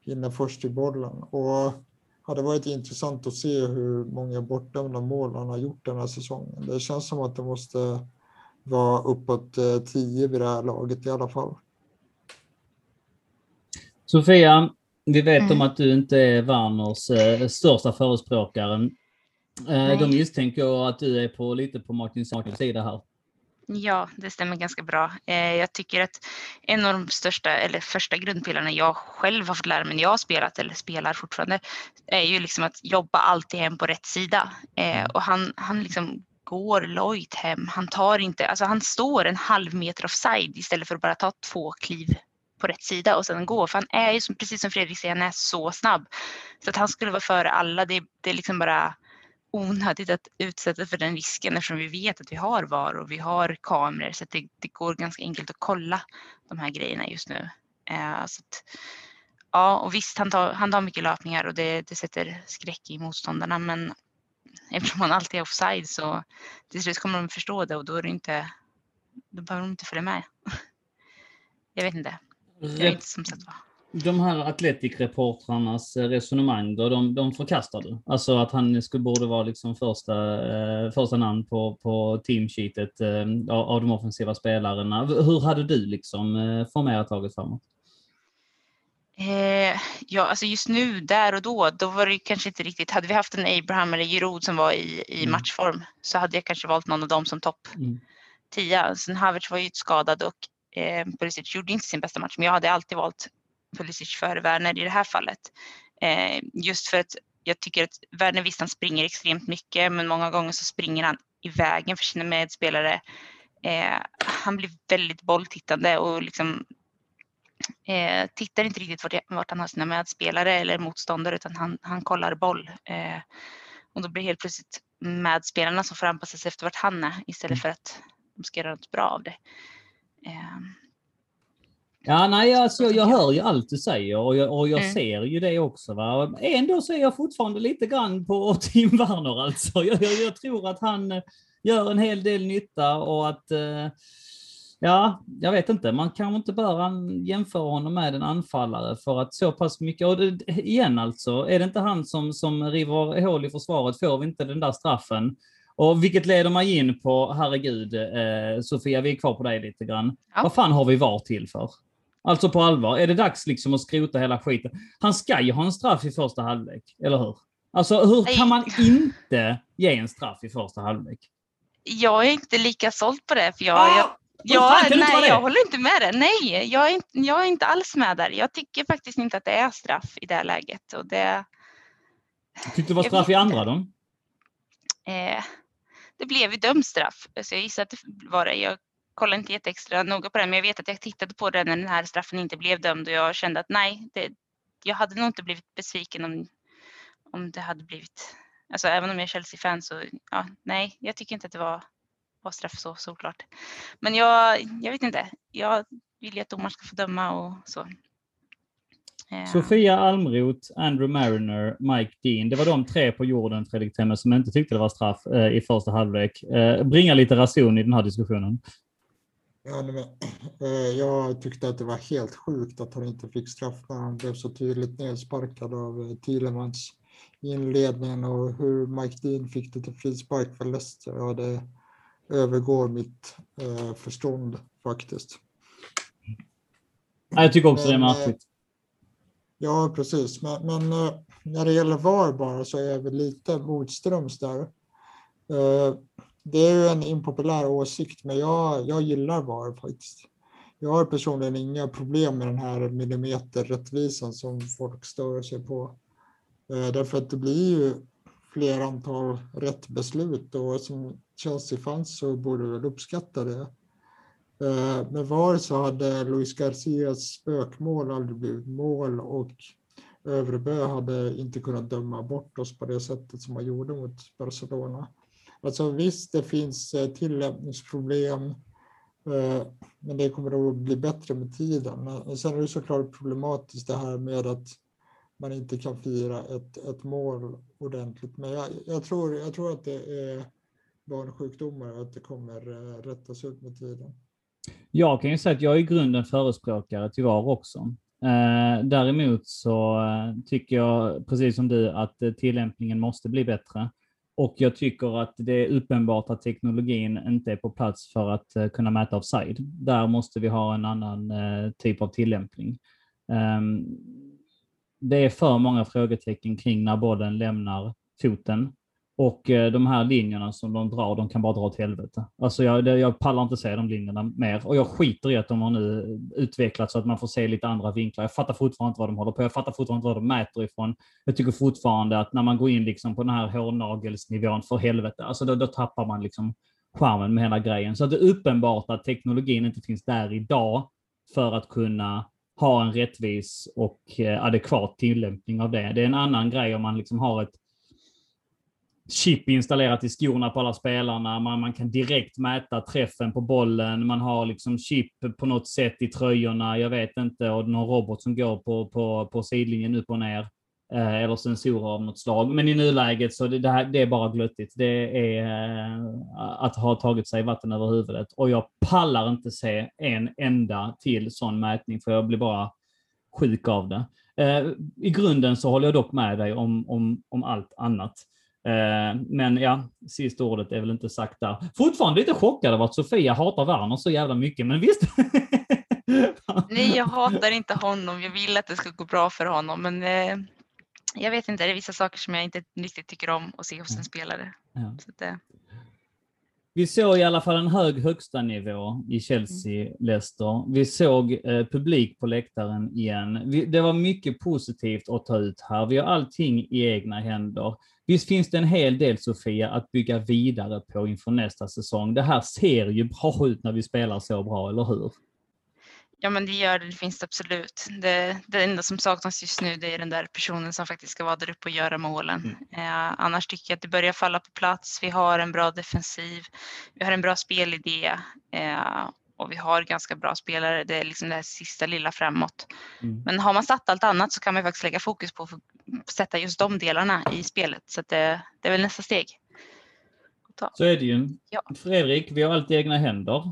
hinna först till bollen. Och hade varit intressant att se hur många bortdömda mål han har gjort den här säsongen. Det känns som att det måste vara uppåt eh, 10 vid det här laget i alla fall. Sofia, vi vet mm. om att du inte är Werners eh, största förespråkare. Eh, då misstänker att du är på, lite på Martin Sakers sida här. Ja, det stämmer ganska bra. Eh, jag tycker att en av de största eller första grundpelarna jag själv har fått lära mig när jag har spelat eller spelar fortfarande är ju liksom att jobba alltid hem på rätt sida. Eh, mm. och han, han liksom går lojt hem. Han tar inte, alltså han står en halv meter offside istället för att bara ta två kliv på rätt sida och sedan gå. För han är ju som, precis som Fredrik säger, han är så snabb. Så att han skulle vara före alla, det, det är liksom bara onödigt att utsätta för den risken eftersom vi vet att vi har VAR och vi har kameror så det, det, går ganska enkelt att kolla de här grejerna just nu. Eh, så att, ja, och visst, han tar, han tar mycket löpningar och det, det sätter skräck i motståndarna men eftersom han alltid är offside så till slut kommer de förstå det och då är det inte, då behöver de inte följa med. Jag vet inte. Jag inte som sagt vad de här Atletic-reportrarnas eh, resonemang då, de, de förkastar du? Alltså att han skulle, borde vara liksom första, eh, första namn på, på teamsheetet eh, av de offensiva spelarna. Hur hade du liksom eh, formerat laget framåt? Eh, ja, alltså just nu, där och då, då var det kanske inte riktigt, hade vi haft en Abraham eller Giroud som var i, i mm. matchform så hade jag kanske valt någon av dem som topp mm. tia. Sen Havertz var ju skadad och eh, Pulisic gjorde inte sin bästa match, men jag hade alltid valt Pulisic före Werner i det här fallet. Eh, just för att jag tycker att Werner visst han springer extremt mycket men många gånger så springer han i vägen för sina medspelare. Eh, han blir väldigt bolltittande och liksom eh, tittar inte riktigt vart, vart, han har sina medspelare eller motståndare utan han, han kollar boll. Eh, och då blir helt plötsligt medspelarna som får anpassa sig efter vart han är istället mm. för att de ska göra något bra av det. Eh, Ja, nej, alltså, jag, jag hör ju allt du säger och jag, och jag mm. ser ju det också. Va? Ändå så är jag fortfarande lite grann på Tim Werner alltså. Jag, jag, jag tror att han eh, gör en hel del nytta och att eh, Ja, jag vet inte. Man kanske inte bör jämföra honom med en anfallare för att så pass mycket, och det, igen alltså, är det inte han som, som river hål i försvaret får vi inte den där straffen. Och vilket leder mig in på, herregud, eh, Sofia, vi är kvar på dig lite grann. Ja. Vad fan har vi VAR till för? Alltså på allvar, är det dags liksom att skrota hela skiten? Han ska ju ha en straff i första halvlek, eller hur? Alltså hur kan man inte ge en straff i första halvlek? Jag är inte lika såld på det, för jag, ah! jag Ja, nej, jag håller inte med dig. Nej, jag är, inte, jag är inte alls med där. Jag tycker faktiskt inte att det är straff i det här läget. Och det, Tyckte du det var straff i andra då? Eh, det blev ju dömd straff, så jag gissar att det var det. Jag kollar inte jätteextra noga på det, men jag vet att jag tittade på det när den här straffen inte blev dömd och jag kände att nej, det, jag hade nog inte blivit besviken om, om det hade blivit, alltså även om jag är Chelsea-fan så ja, nej, jag tycker inte att det var, var straff så såklart. Men jag, jag vet inte, jag vill ju att domaren ska få döma och så. Sofia Almroth, Andrew Mariner, Mike Dean. Det var de tre på jorden, Fredrik Temme, som inte tyckte det var straff eh, i första halvlek. Eh, bringa lite rason i den här diskussionen. Ja, men, eh, jag tyckte att det var helt sjukt att han inte fick straff när han blev så tydligt nedsparkad av eh, Thielemans i inledningen och hur Mike Dean fick det till frispark för Leicester. Ja, det övergår mitt eh, förstånd faktiskt. Jag tycker också men, det är märkligt. Ja, precis. Men, men, eh, när det gäller VAR bara så är jag väl lite motströms där eh, det är ju en impopulär åsikt, men jag, jag gillar VAR faktiskt. Jag har personligen inga problem med den här millimeterrättvisan som folk stör sig på. Eh, därför att det blir ju fler antal rätt beslut och som Chelsea-fans så borde väl uppskatta det. Eh, med VAR så hade Luis Garcias spökmål aldrig blivit mål och Övrebö hade inte kunnat döma bort oss på det sättet som man gjorde mot Barcelona. Alltså visst, det finns eh, tillämpningsproblem, eh, men det kommer att bli bättre med tiden. Men sen är det såklart problematiskt det här med att man inte kan fira ett, ett mål ordentligt. Men jag, jag, tror, jag tror att det är barnsjukdomar och att det kommer rättas ut med tiden. Jag kan ju säga att jag är i grunden förespråkare till VAR också. Eh, däremot så eh, tycker jag, precis som du, att eh, tillämpningen måste bli bättre. Och jag tycker att det är uppenbart att teknologin inte är på plats för att eh, kunna mäta offside. Där måste vi ha en annan typ av tillämpning. Ehm, det är för många frågetecken kring när bollen lämnar foten och eh, de här linjerna som de drar, de kan bara dra åt helvete. Alltså jag, jag pallar inte se de linjerna mer. Och jag skiter i att de har nu utvecklats så att man får se lite andra vinklar. Jag fattar fortfarande inte vad de håller på. Jag fattar fortfarande inte vad de mäter ifrån. Jag tycker fortfarande att när man går in liksom på den här hårnagelsnivån, för helvete, alltså då, då tappar man liksom charmen med hela grejen. Så det är uppenbart att teknologin inte finns där idag för att kunna ha en rättvis och eh, adekvat tillämpning av det. Det är en annan grej om man liksom har ett chip installerat i skorna på alla spelarna. Man, man kan direkt mäta träffen på bollen. Man har liksom chip på något sätt i tröjorna. Jag vet inte. Och någon robot som går på, på, på sidlinjen upp och ner. Eh, eller sensorer av något slag. Men i nuläget så det, det, här, det är bara glöttigt. Det är eh, att ha tagit sig vatten över huvudet. Och jag pallar inte se en enda till sån mätning för jag blir bara sjuk av det. Eh, I grunden så håller jag dock med dig om, om, om allt annat. Eh, men ja, sista ordet är väl inte sagt där. Fortfarande lite chockad av att Sofia hatar Werner så jävla mycket, men visst. Nej, jag hatar inte honom. Jag vill att det ska gå bra för honom, men eh, jag vet inte. Det är vissa saker som jag inte riktigt tycker om att se hos en spelare. Ja. Så det... Vi såg i alla fall en hög högsta nivå i Chelsea-Leicester. Vi såg eh, publik på läktaren igen. Vi, det var mycket positivt att ta ut här. Vi har allting i egna händer. Visst finns det en hel del, Sofia, att bygga vidare på inför nästa säsong. Det här ser ju bra ut när vi spelar så bra, eller hur? Ja, men det gör det. Det finns det absolut. Det, det enda som saknas just nu det är den där personen som faktiskt ska vara där uppe och göra målen. Mm. Eh, annars tycker jag att det börjar falla på plats. Vi har en bra defensiv. Vi har en bra spelidé eh, och vi har ganska bra spelare. Det är liksom det här sista lilla framåt. Mm. Men har man satt allt annat så kan man faktiskt lägga fokus på att sätta just de delarna i spelet. Så det, det är väl nästa steg. Så är det ju. Ja. Fredrik, vi har allt i egna händer.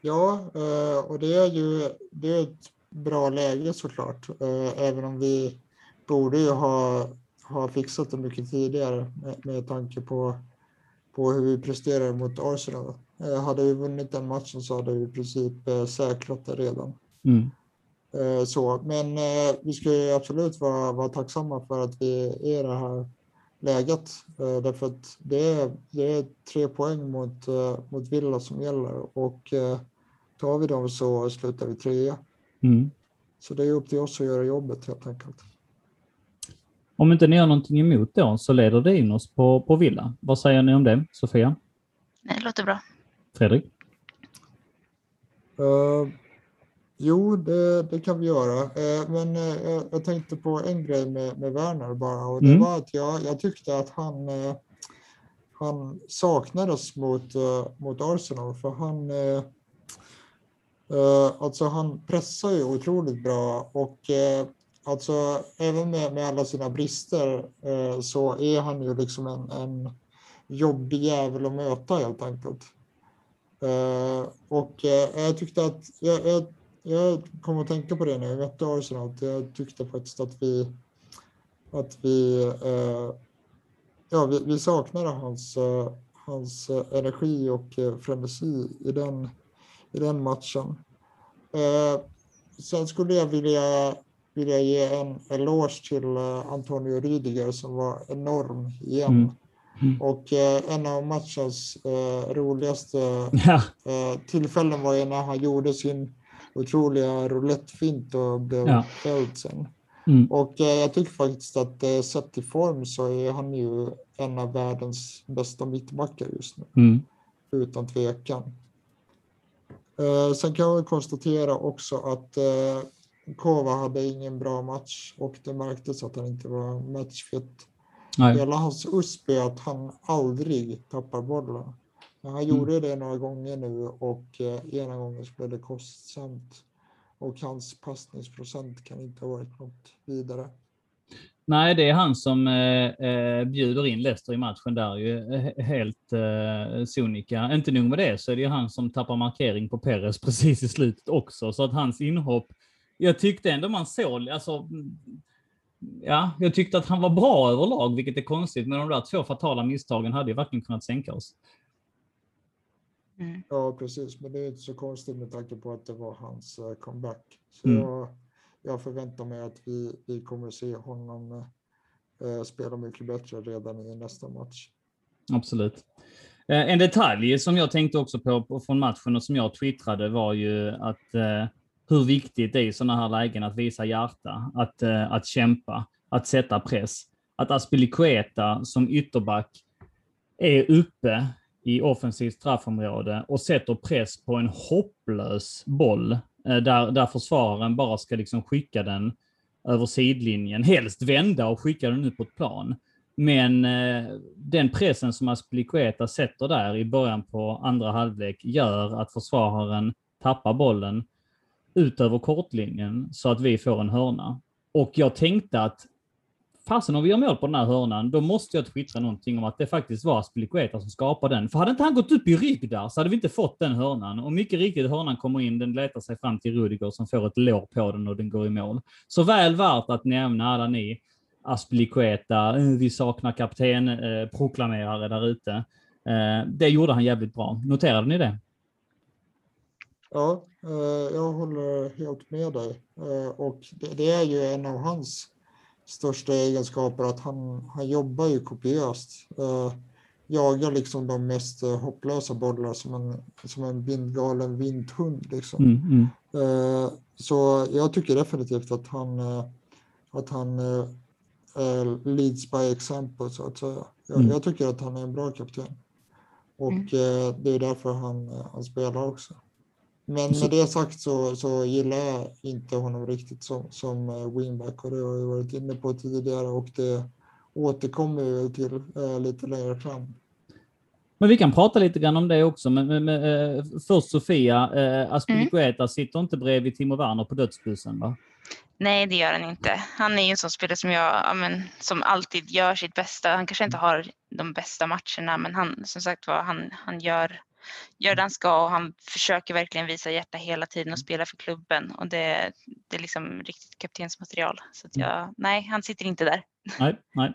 Ja, eh, och det är ju det är ett bra läge såklart. Eh, även om vi borde ju ha, ha fixat det mycket tidigare med, med tanke på, på hur vi presterar mot Arsenal. Eh, hade vi vunnit den matchen så hade vi i princip säkrat det redan. Mm. Så, men vi ska ju absolut vara, vara tacksamma för att vi är i det här läget. Därför att det är, det är tre poäng mot, mot Villa som gäller och Tar vi dem så slutar vi trea. Mm. Så det är upp till oss att göra jobbet helt enkelt. Om inte ni gör någonting emot då så leder det in oss på, på Villa. Vad säger ni om det, Sofia? Det låter bra. Fredrik? Uh, jo, det, det, kan vi göra. Uh, men uh, jag tänkte på en grej med, med Werner bara och det mm. var att jag, jag tyckte att han, han saknades mot, mot Arsenal för han alltså han pressar ju otroligt bra och alltså även med, med alla sina brister så är han ju liksom en, en jobbig jävel att möta helt enkelt. Eh, och eh, jag tyckte att jag, jag, jag kom att tänka på det när jag mötte Arsenal. Jag tyckte faktiskt att vi att vi, eh, ja, vi, vi saknade hans, hans energi och frenesi i den i den matchen. Eh, sen skulle jag vilja, vilja ge en eloge till eh, Antonio Rydiger som var enorm igen. Mm. Mm. Och eh, en av matchens eh, roligaste ja. eh, tillfällen var ju när han gjorde sin otroliga roulettfint och blev ja. fälld sen. Mm. Och eh, jag tycker faktiskt att eh, sett i form så är han ju en av världens bästa mittbackar just nu. Mm. Utan tvekan. Eh, sen kan jag konstatera också att Kova hade ingen bra match och det märktes att han inte var matchfit. Hela hans USP är att han aldrig tappar bollen. Men han mm. gjorde det några gånger nu och eh, ena gången så blev det kostsamt. Och hans passningsprocent kan inte ha varit något vidare. Nej, det är han som eh, eh, bjuder in Leicester i matchen där ju eh, helt eh, sonika. Inte nog med det så är det ju han som tappar markering på Perez precis i slutet också, så att hans inhopp. Jag tyckte ändå man såg, alltså. Ja, jag tyckte att han var bra överlag, vilket är konstigt, men de där två fatala misstagen hade ju verkligen kunnat sänka oss. Mm. Ja, precis, men det är inte så konstigt med tanke på att det var hans uh, comeback. Så mm. jag, jag förväntar mig att vi, vi kommer se honom eh, spela mycket bättre redan i nästa match. Absolut. Eh, en detalj som jag tänkte också på från matchen och som jag twittrade var ju att eh, hur viktigt det är i sådana här lägen att visa hjärta, att, eh, att kämpa, att sätta press. Att Aspilicueta som ytterback är uppe i offensivt straffområde och sätter press på en hopplös boll Eh, där, där försvararen bara ska liksom skicka den över sidlinjen, helst vända och skicka den ut på ett plan. Men eh, den pressen som Aspilicueta sätter där i början på andra halvlek gör att försvararen tappar bollen ut över kortlinjen så att vi får en hörna. Och jag tänkte att fasen om vi gör mål på den här hörnan, då måste jag twittra någonting om att det faktiskt var Aspilicueta som skapade den. För hade inte han gått upp i rygg där så hade vi inte fått den hörnan. Och mycket riktigt, hörnan kommer in, den letar sig fram till Rudiger som får ett lår på den och den går i mål. Så väl värt att nämna alla ni Aspilicueta, eh, vi saknar kapten, eh, proklamerare där ute. Eh, det gjorde han jävligt bra. Noterade ni det? Ja, eh, jag håller helt med dig. Eh, och det, är ju en av hans största egenskaper att han, han jobbar ju kopiöst. Uh, jagar liksom de mest hopplösa bollar som en, som en vindgalen vindhund. Liksom. Mm, mm. Så jag tycker definitivt att han, att han leads by example så att säga. Jag, mm. jag, tycker att han är en bra kapten. Och mm. det är därför han, han spelar också. Men med det sagt så, så gillar jag inte honom riktigt som, som eh, wingback och det har jag varit inne på tidigare och det återkommer vi till äh, lite längre fram. Men vi kan prata lite grann om det också. Men, men, men äh, först Sofia, äh, Aspilicueta mm. sitter inte bredvid Timo Werner på dödsbussen va? Nej, det gör han inte. Han är ju en sån spelare som jag, men, som alltid gör sitt bästa. Han kanske inte har de bästa matcherna, men han, som sagt var, han, han gör gör det han ska och han försöker verkligen visa hjärta hela tiden och spela för klubben och det, det är liksom riktigt kaptensmaterial. Så att jag, nej, han sitter inte där. Nej, nej.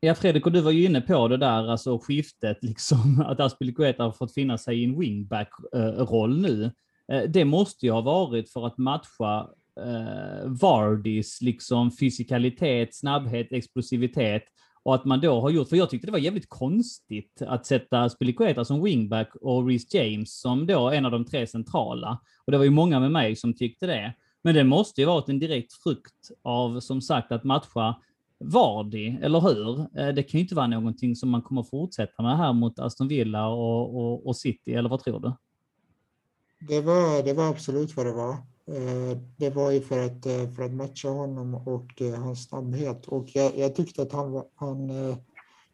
Ja, Fredrik, och du var ju inne på det där, alltså skiftet, liksom, att Aspilicueta har fått finna sig i en wingback-roll nu. Eh, det måste ju ha varit för att matcha eh, Vardys liksom fysikalitet, snabbhet, explosivitet och att man då har gjort, för jag tyckte det var jävligt konstigt att sätta Spilicueta som wingback och Reece James som då en av de tre centrala. Och det var ju många med mig som tyckte det. Men det måste ju varit en direkt frukt av, som sagt, att matcha Vardy, eller hur? Eh, det kan ju inte vara någonting som man kommer fortsätta med här mot Aston Villa och, och, och City, eller vad tror du? Det var, det var absolut vad det var. Eh, det var ju för att, eh, för att matcha honom och eh, hans snabbhet. Och jag, jag tyckte att han, han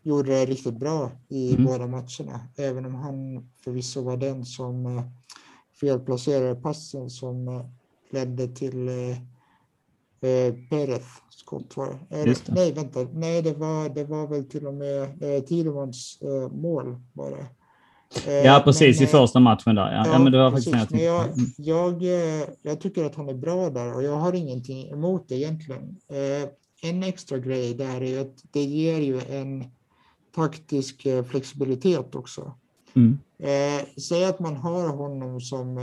gjorde det riktigt bra i mm. båda matcherna. Även om han förvisso var den som felplacerade passen som ledde till eh, Perez skott. Var det. Nej, vänta. Nej, det var, det var väl till och med eh, Tidemans eh, mål. Var det. Ja, precis men, i första matchen där. Ja, ja men det var precis, faktiskt jag, mm. jag, eh, jag tycker att han är bra där och jag har ingenting emot det egentligen. Eh, en extra grej där är att det ger ju en taktisk eh, flexibilitet också. Mm. säg att man har honom som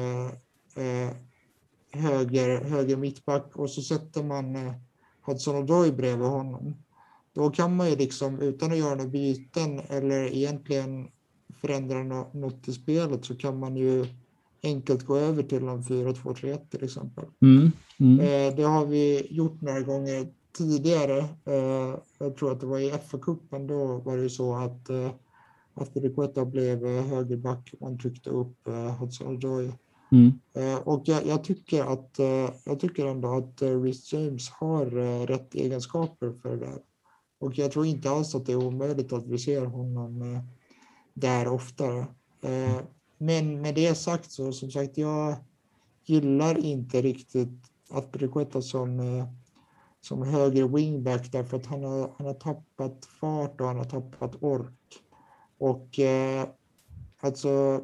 höger, höger mittback och så sätter man eh, Hudson Odoi bredvid honom. Då kan man ju liksom utan att göra några byten eller egentligen förändra något i spelet så kan man ju enkelt gå över till en 4-2-3-1 till exempel. Mm. Mm. Eh, det har vi gjort några gånger tidigare. Eh, jag tror att det var i FA-cupen. Då var det ju så att eh, Riquetta blev högerback och man tryckte upp Hudson-Odoi. Mm. Och jag, jag, tycker att jag tycker ändå att Rhys James har rätt egenskaper för det där. Och jag tror inte alls att det är omöjligt att vi ser honom där oftare. Eh, men med det sagt så som sagt, jag gillar inte riktigt att Briquetta som, eh, som höger wingback därför att han har, han har tappat fart och han har tappat ork. Och eh, alltså,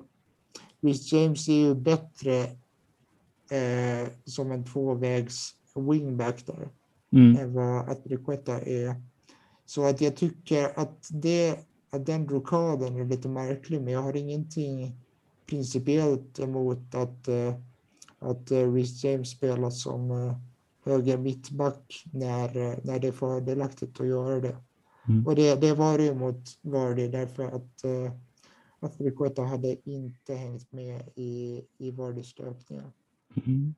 Rhys James är ju bättre eh, som en tvåvägs wingback där mm. än vad Aspilicueta är. Så att jag tycker att, det, att den rockaden är lite märklig, men jag har ingenting principiellt emot att, eh, att eh, Rhys James spelar som eh, höger mittback när, när det är fördelaktigt att göra det. Mm. Och det, det var det mot Vardy därför att uh, Aspilicueta hade inte hängt med i, i Vardys löpningar. Mm.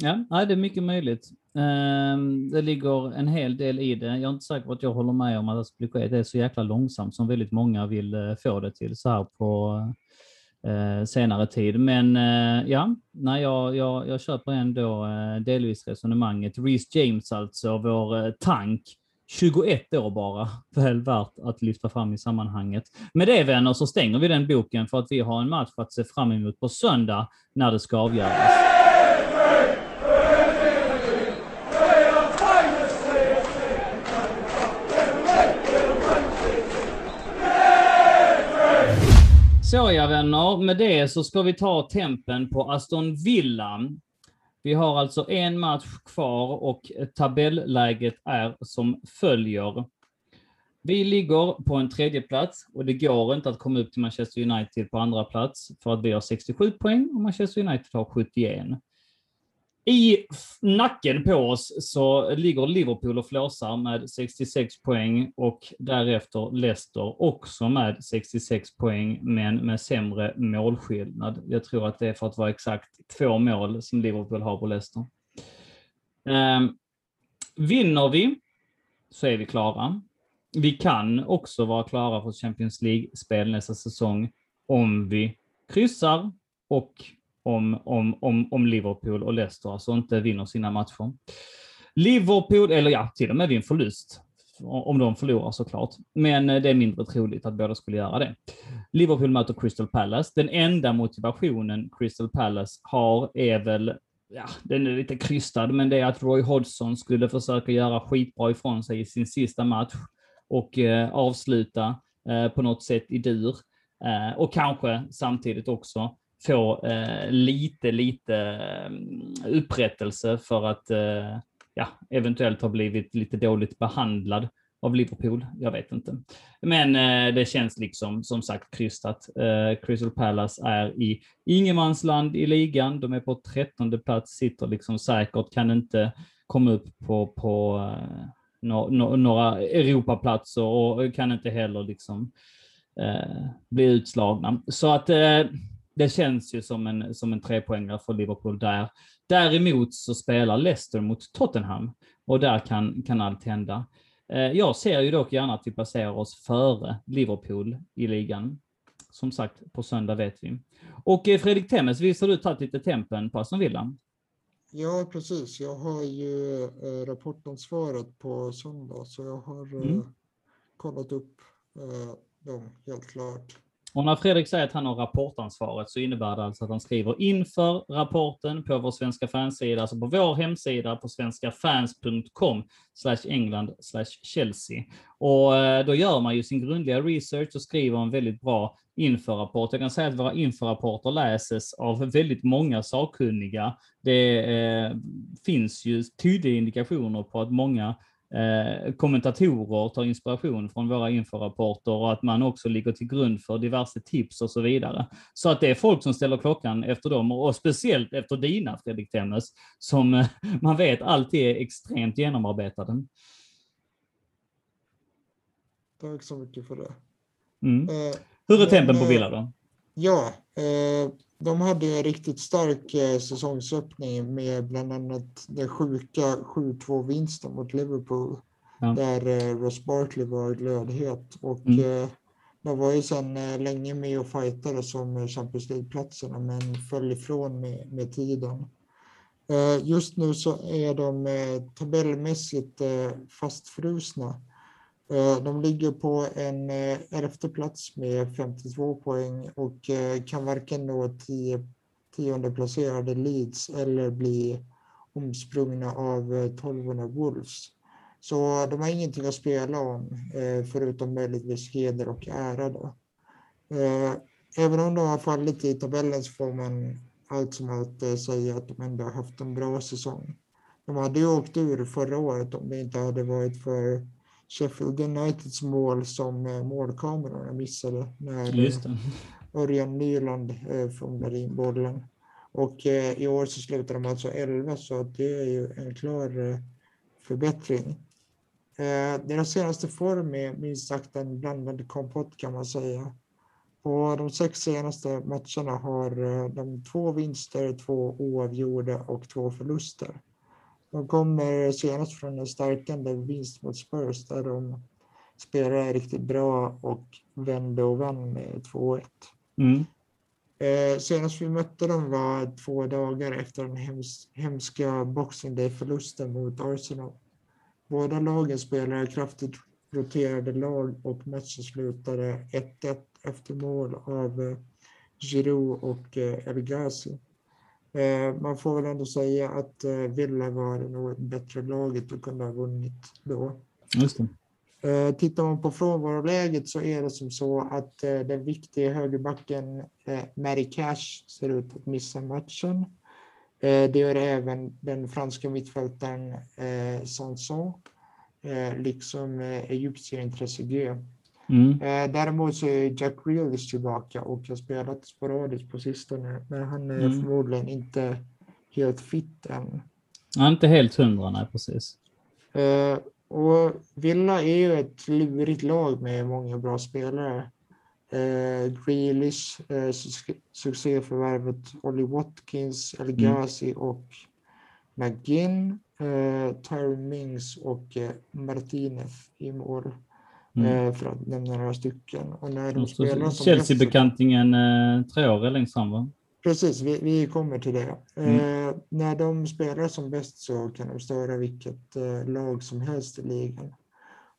Ja, det är mycket möjligt. Ehm, det ligger en hel del i det. Jag är inte säker på att jag håller med om att det är så jäkla långsamt som väldigt många vill eh, få det till så här på eh, senare tid. Men eh, ja, nej, jag, jag, jag köper ändå delvis resonemanget. Reece James alltså, vår tank, 21 år bara, väl värt att lyfta fram i sammanhanget. Med det vänner så stänger vi den boken för att vi har en match att se fram emot på söndag när det ska avgöras. Så ja vänner, med det så ska vi ta tempen på Aston Villa. Vi har alltså en match kvar och tabelläget är som följer. Vi ligger på en tredje plats och det går inte att komma upp till Manchester United på andra plats för att vi har 67 poäng och Manchester United har 71. I nacken på oss så ligger Liverpool och flåsar med 66 poäng och därefter Leicester också med 66 poäng men med sämre målskillnad. Jag tror att det är för att vara exakt två mål som Liverpool har på Leicester. Eh, vinner vi så är vi klara. Vi kan också vara klara för Champions League-spel nästa säsong om vi kryssar och om, om, om, om Liverpool och Leicester alltså inte vinner sina matcher. Liverpool, eller ja, till och med vid en förlust, om de förlorar såklart. Men eh, det är mindre troligt att båda skulle göra det. Liverpool möter Crystal Palace. Den enda motivationen Crystal Palace har är väl, ja, den är lite krystad, men det är att Roy Hodgson skulle försöka göra skitbra ifrån sig i sin sista match och eh, avsluta eh, på något sätt i dur. Eh, och kanske samtidigt också få eh, lite, lite mm, upprättelse för att eh, ja, eventuellt ha blivit lite dåligt behandlad av Liverpool. Jag vet inte. Men eh, det känns liksom som sagt krystat. Eh, Crystal Palace är i ingenmansland i ligan. De är på trettonde plats, sitter liksom säkert, kan inte komma upp på, på eh, no, no, några Europaplatser och kan inte heller liksom eh, bli utslagna. Så att eh, det känns ju som en, som en trepoängare för Liverpool där. Däremot så spelar Leicester mot Tottenham och där kan, kan allt hända. Eh, jag ser ju dock gärna att vi placerar oss före Liverpool i ligan. Som sagt, på söndag vet vi. Och eh, Fredrik Temmes, visst har du tagit lite tempen på Aston Villa? Ja, precis. Jag har ju eh, rapportansvaret på söndag, så jag har mm. kollat upp dem helt klart. Och när Fredrik säger att han har rapportansvaret så innebär det alltså att han skriver inför rapporten på vår svenska fansida, alltså på vår hemsida på svenskafans.com slash England slash Chelsea. Och eh, då gör man ju sin grundliga research och skriver en väldigt bra införrapport. Jag kan säga att våra införrapporter läses av väldigt många sakkunniga. Det eh, finns ju tydliga indikationer på att många eh, kommentatorer tar inspiration från våra inforapporter och att man också ligger till grund för diverse tips och så vidare. Så att det är folk som ställer klockan efter dem och speciellt efter dina Fredrik Temmes som eh, man vet alltid är extremt genomarbetade. Tack så mycket för det. Mm. Eh, Hur är tempen på Villa då? Ja, eh, de hade en riktigt stark eh, säsongsöppning med bland annat den sjuka 7-2 vinsten mot Liverpool. Ja. Där eh, Ross Barkley var glödhet. Och mm. eh, de var ju sedan länge med och fightade som Champions League-platserna men föll ifrån med, med tiden. Just nu så är de tabellmässigt fastfrusna. Eh, de ligger på en eh, elfte plats med 52 poäng och eh, kan varken nå tio, tionde placerade Leeds eller bli omsprungna av tolvorna Wolves. Så de har ingenting att spela om, förutom möjligtvis heder och ära. Då. Även om de har fallit i tabellen så får man allt som allt säga att de ändå har haft en bra säsong. De hade ju åkt ur förra året om det inte hade varit för Sheffield Uniteds mål som målkamerorna missade när Örjan Nyland fångade in bollen. Och i år så slutar de alltså 11 så det är ju en klar förbättring. Deras senaste form är minst sagt en blandad kompott kan man säga. På de sex senaste matcherna har de två vinster, två oavgjorda och två förluster. De kommer senast från en stärkande vinst mot Spurs där de spelade riktigt bra och vände och vann med 2-1. Mm. Eh, senast vi mötte dem var två dagar efter den hems hemska Boxing Day-förlusten mot Arsenal. Båda lagen spelade kraftigt roterade lag och matchen slutade 1-1 efter mål av eh, Giroud och eh, El Ghazi. Eh, man får väl ändå säga att eh, Villa var nog bättre laget och kunde ha vunnit då. Just det. Eh, tittar man på frånvaroläget så är det som så att den viktiga högerbacken Mary Cash ser ut att missa matchen. Det gör även den franska mittfältaren Sanson, liksom egyptiern Trezeguet. Mm. Eh, däremot så är Jack Grealish tillbaka och har spelat sporadiskt på sistone. Men han är mm. förmodligen inte helt fit än. Han är inte helt hundra, nej precis. Eh, och Villa är ju ett lurigt lag med många bra spelare. Eh, Grealish, eh, succéförvärvet Ollie Watkins, El Ghazi mm. och McGinn, eh, Tyron Mings och eh, Martinez i mål. Mm. Eh, för att nämna några stycken. Och när de spelar Chelsea-bekantingen eh, Traore längst fram va? Precis, vi, vi kommer till det. Mm. Eh, när de spelar som bäst så kan de störa vilket eh, lag som helst i ligan.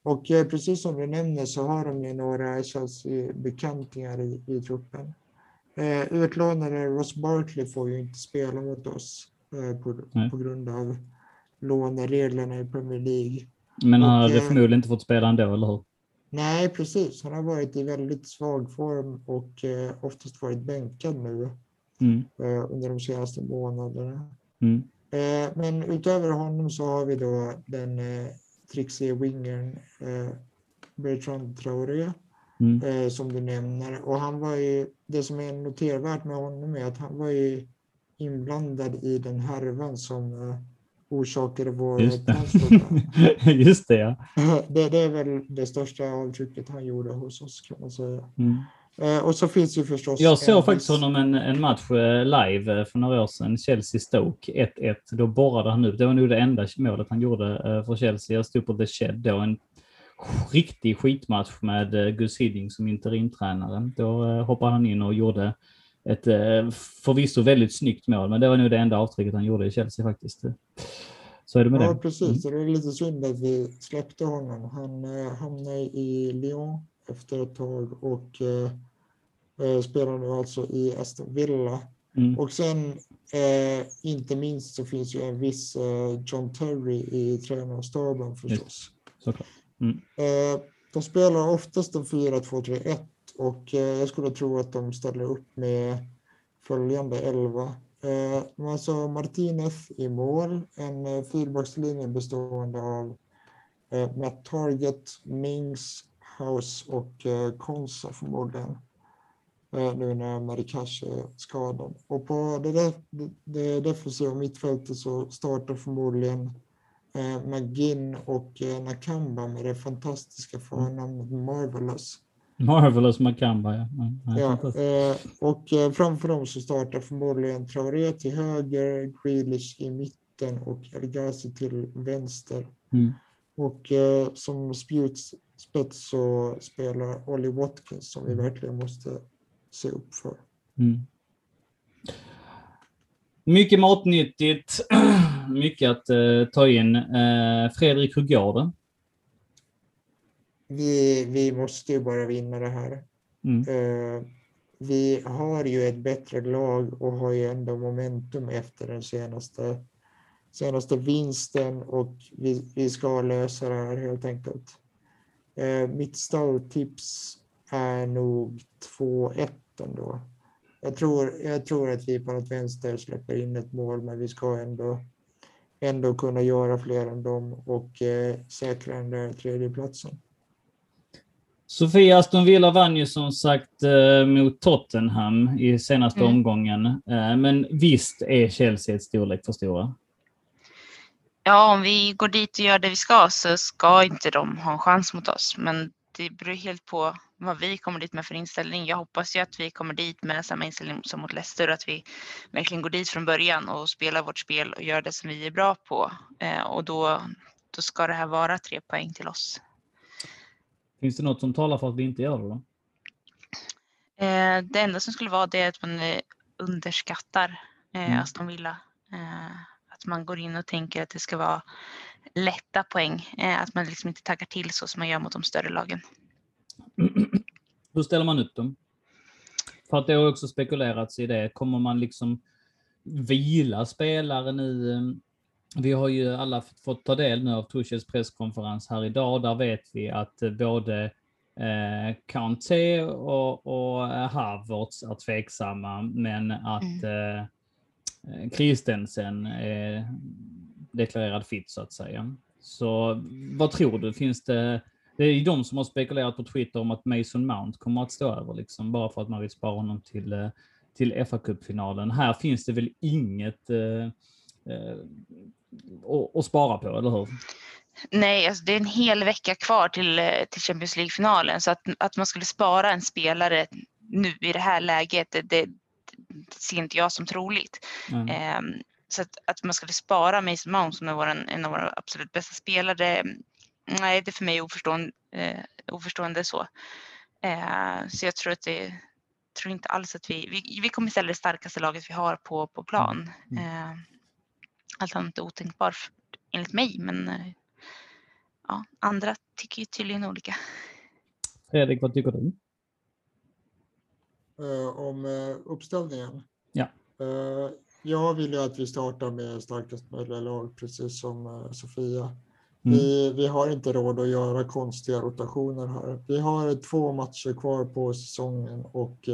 Och eh, precis som du nämner så har de ju några Chelsea-bekantingar i, i truppen. Eh, utlånade Ross Barkley får ju inte spela mot oss eh, på, på grund av lånereglerna i Premier League. Men han hade förmodligen inte fått spela ändå, eller hur? Nej, precis. Han har varit i väldigt svag form och eh, oftast varit bänkad nu mm. eh, under de senaste månaderna. Mm. Eh, men utöver honom så har vi då den eh, trixige wingern eh, Bertrand Traoré mm. eh, som du nämner. Och han var ju, det som är notervärt med honom är att han var ju inblandad i den härvan som orsakade vår Just det. Just det, ja. Det, det, är väl det största avtrycket han gjorde hos oss kan man säga. Mm. Eh, och så finns ju förstås... Jag såg faktiskt honom en, en match eh, live eh, för några år sedan, Chelsea-Stoke 1-1. Då borrade han ut, det var nog det enda målet han gjorde för Chelsea. Jag stod på The Shed då, en riktig skitmatch med Gus Hiddink som interimtränare. Då hoppade han in och gjorde ett eh, förvisso väldigt snyggt mål, men det var nog det enda avtrycket han gjorde i Chelsea faktiskt. Så är det med ja, det. precis. Mm. Det är lite synd att vi släppte honom. Han eh, hamnade i Lyon efter ett tag och eh, eh spelar nu alltså i Aston Villa. Mm. Och sen, eh, inte minst, så finns ju en viss eh, John Terry i tränarstaben förstås. Mm. Eh, de spelar oftast en 4-2-3-1 och eh, jag skulle tro att de ställer upp med följande elva. Eh, sa alltså Martinez i mål, en eh, fyrbackslinje bestående av eh, Matt Target, Mings, House och Konsa förmodligen. Nu när Marikash är skadad. Och på det, det defensiva mittfältet så startar förmodligen McGinn och Nakamba med det fantastiska förnamnet Marvelous. Marvelous Macamba, ja. ja, eh, och eh, framför dem så startar förmodligen Traoré till höger, Grealish i mitten och El Ghazi till vänster. Mm. Och eh, som spjutspets så spelar Ollie Watkins som vi verkligen måste se upp för. Mm. Mycket matnyttigt, mycket att eh, ta in. Eh, Fredrik, hur går det? Vi, vi måste ju bara vinna det här. Mm. Uh, vi har ju ett bättre lag och har ju ändå momentum efter den senaste senaste vinsten och vi, vi ska lösa det här helt enkelt. Eh, mitt starttips är nog 2-1 ändå. Jag tror, jag tror att vi på något vänster släpper in ett mål, men vi ska ändå, ändå kunna göra fler än dem och eh, säkra den där tredjeplatsen. Sofia Aston Villa vann ju som sagt eh, mot Tottenham i senaste mm. omgången. Eh, men visst är Chelsea ett storlek för stora? Ja, om vi går dit och gör det vi ska så ska inte de ha en chans mot oss. Men det beror helt på vad vi kommer dit med för inställning. Jag hoppas ju att vi kommer dit med samma inställning som mot Leicester att vi verkligen går dit från början och spelar vårt spel och gör det som vi är bra på. Eh, och då, då ska det här vara tre poäng till oss. Finns det något som talar för att vi inte gör det då? Eh, det enda som skulle vara det är att man eh, underskattar mm. Aston Villa. Att man går in och tänker att det ska vara lätta poäng. Att man liksom inte taggar till så som man gör mot de större lagen. Hur ställer man upp dem? För att det har också spekulerats i det. Kommer man liksom vila spelare nu? Vi har ju alla fått ta del nu av Tuchels presskonferens här idag. Där vet vi att både eh, Kanté och, och Havertz är tveksamma, men att mm. eh, Christensen är deklarerad fit så att säga. Så vad tror du? Finns det det är ju de som har spekulerat på Twitter om att Mason Mount kommer att stå över, liksom, bara för att man vill spara honom till, eh, till fa Cup-finalen. Här finns det väl inget eh, eh, att spara på, eller hur? Nej, alltså det är en hel vecka kvar till, eh, till Champions League-finalen, så att, att man skulle spara en spelare nu i det här läget, det, det ser inte jag som troligt. Mm. Eh, så att, att man skulle spara Mason Mount som är vår, en av våra absolut bästa spelare nej, det är för mig oförstående, eh, oförstående så. Eh, så jag tror att det tror inte alls att vi, vi, vi kommer ställa det starkaste laget vi har på, på plan. Mm. Allt annat är otänkbart enligt mig, men eh, ja, andra tycker ju tydligen olika. Fredrik, vad tycker du? Uh, om uh, uppställningen? Ja. Uh, jag vill ju att vi startar med starkast möjliga lag, precis som Sofia. Mm. Vi, vi har inte råd att göra konstiga rotationer här. Vi har två matcher kvar på säsongen och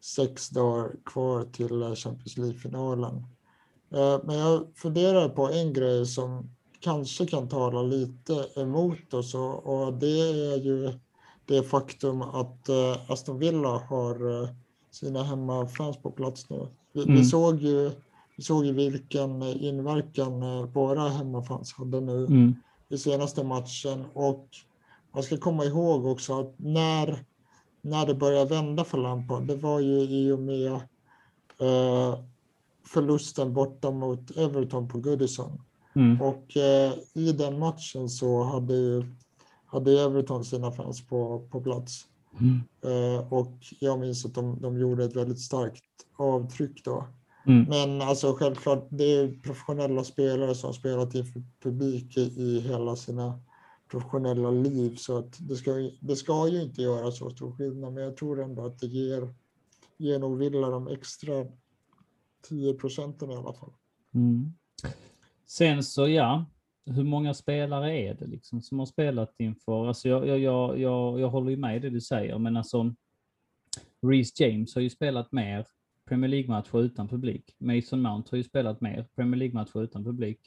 sex dagar kvar till Champions League-finalen. Eh, men jag funderar på en grej som kanske kan tala lite emot oss och, och det är ju det faktum att eh, Aston Villa har eh, sina hemmafans på plats nu. Vi, mm. vi, såg ju vi såg ju vilken inverkan eh, våra hemmafans hade nu mm. i senaste matchen. Och man ska komma ihåg också att när, när det började vända för Lampard, det var ju i och med eh, förlusten borta mot Everton på Goodison. Mm. Och eh, i den matchen så hade, hade Everton sina fans på, på plats. Mm. Eh, och jag minns att de, de gjorde ett väldigt starkt avtryck då. Mm. Men alltså självklart, det är professionella spelare som spelat inför publik i hela sina professionella liv så att det ska, det ska ju inte göra så stor skillnad men jag tror ändå att det ger, ger nog Villa de extra 10 procenten i alla fall. Mm. Sen så ja, hur många spelare är det liksom som har spelat inför? Alltså jag, jag, jag, jag, jag håller ju med i det du säger men alltså Reece James har ju spelat mer Premier League-matcher utan publik. Mason Mount har ju spelat mer Premier League-matcher utan publik.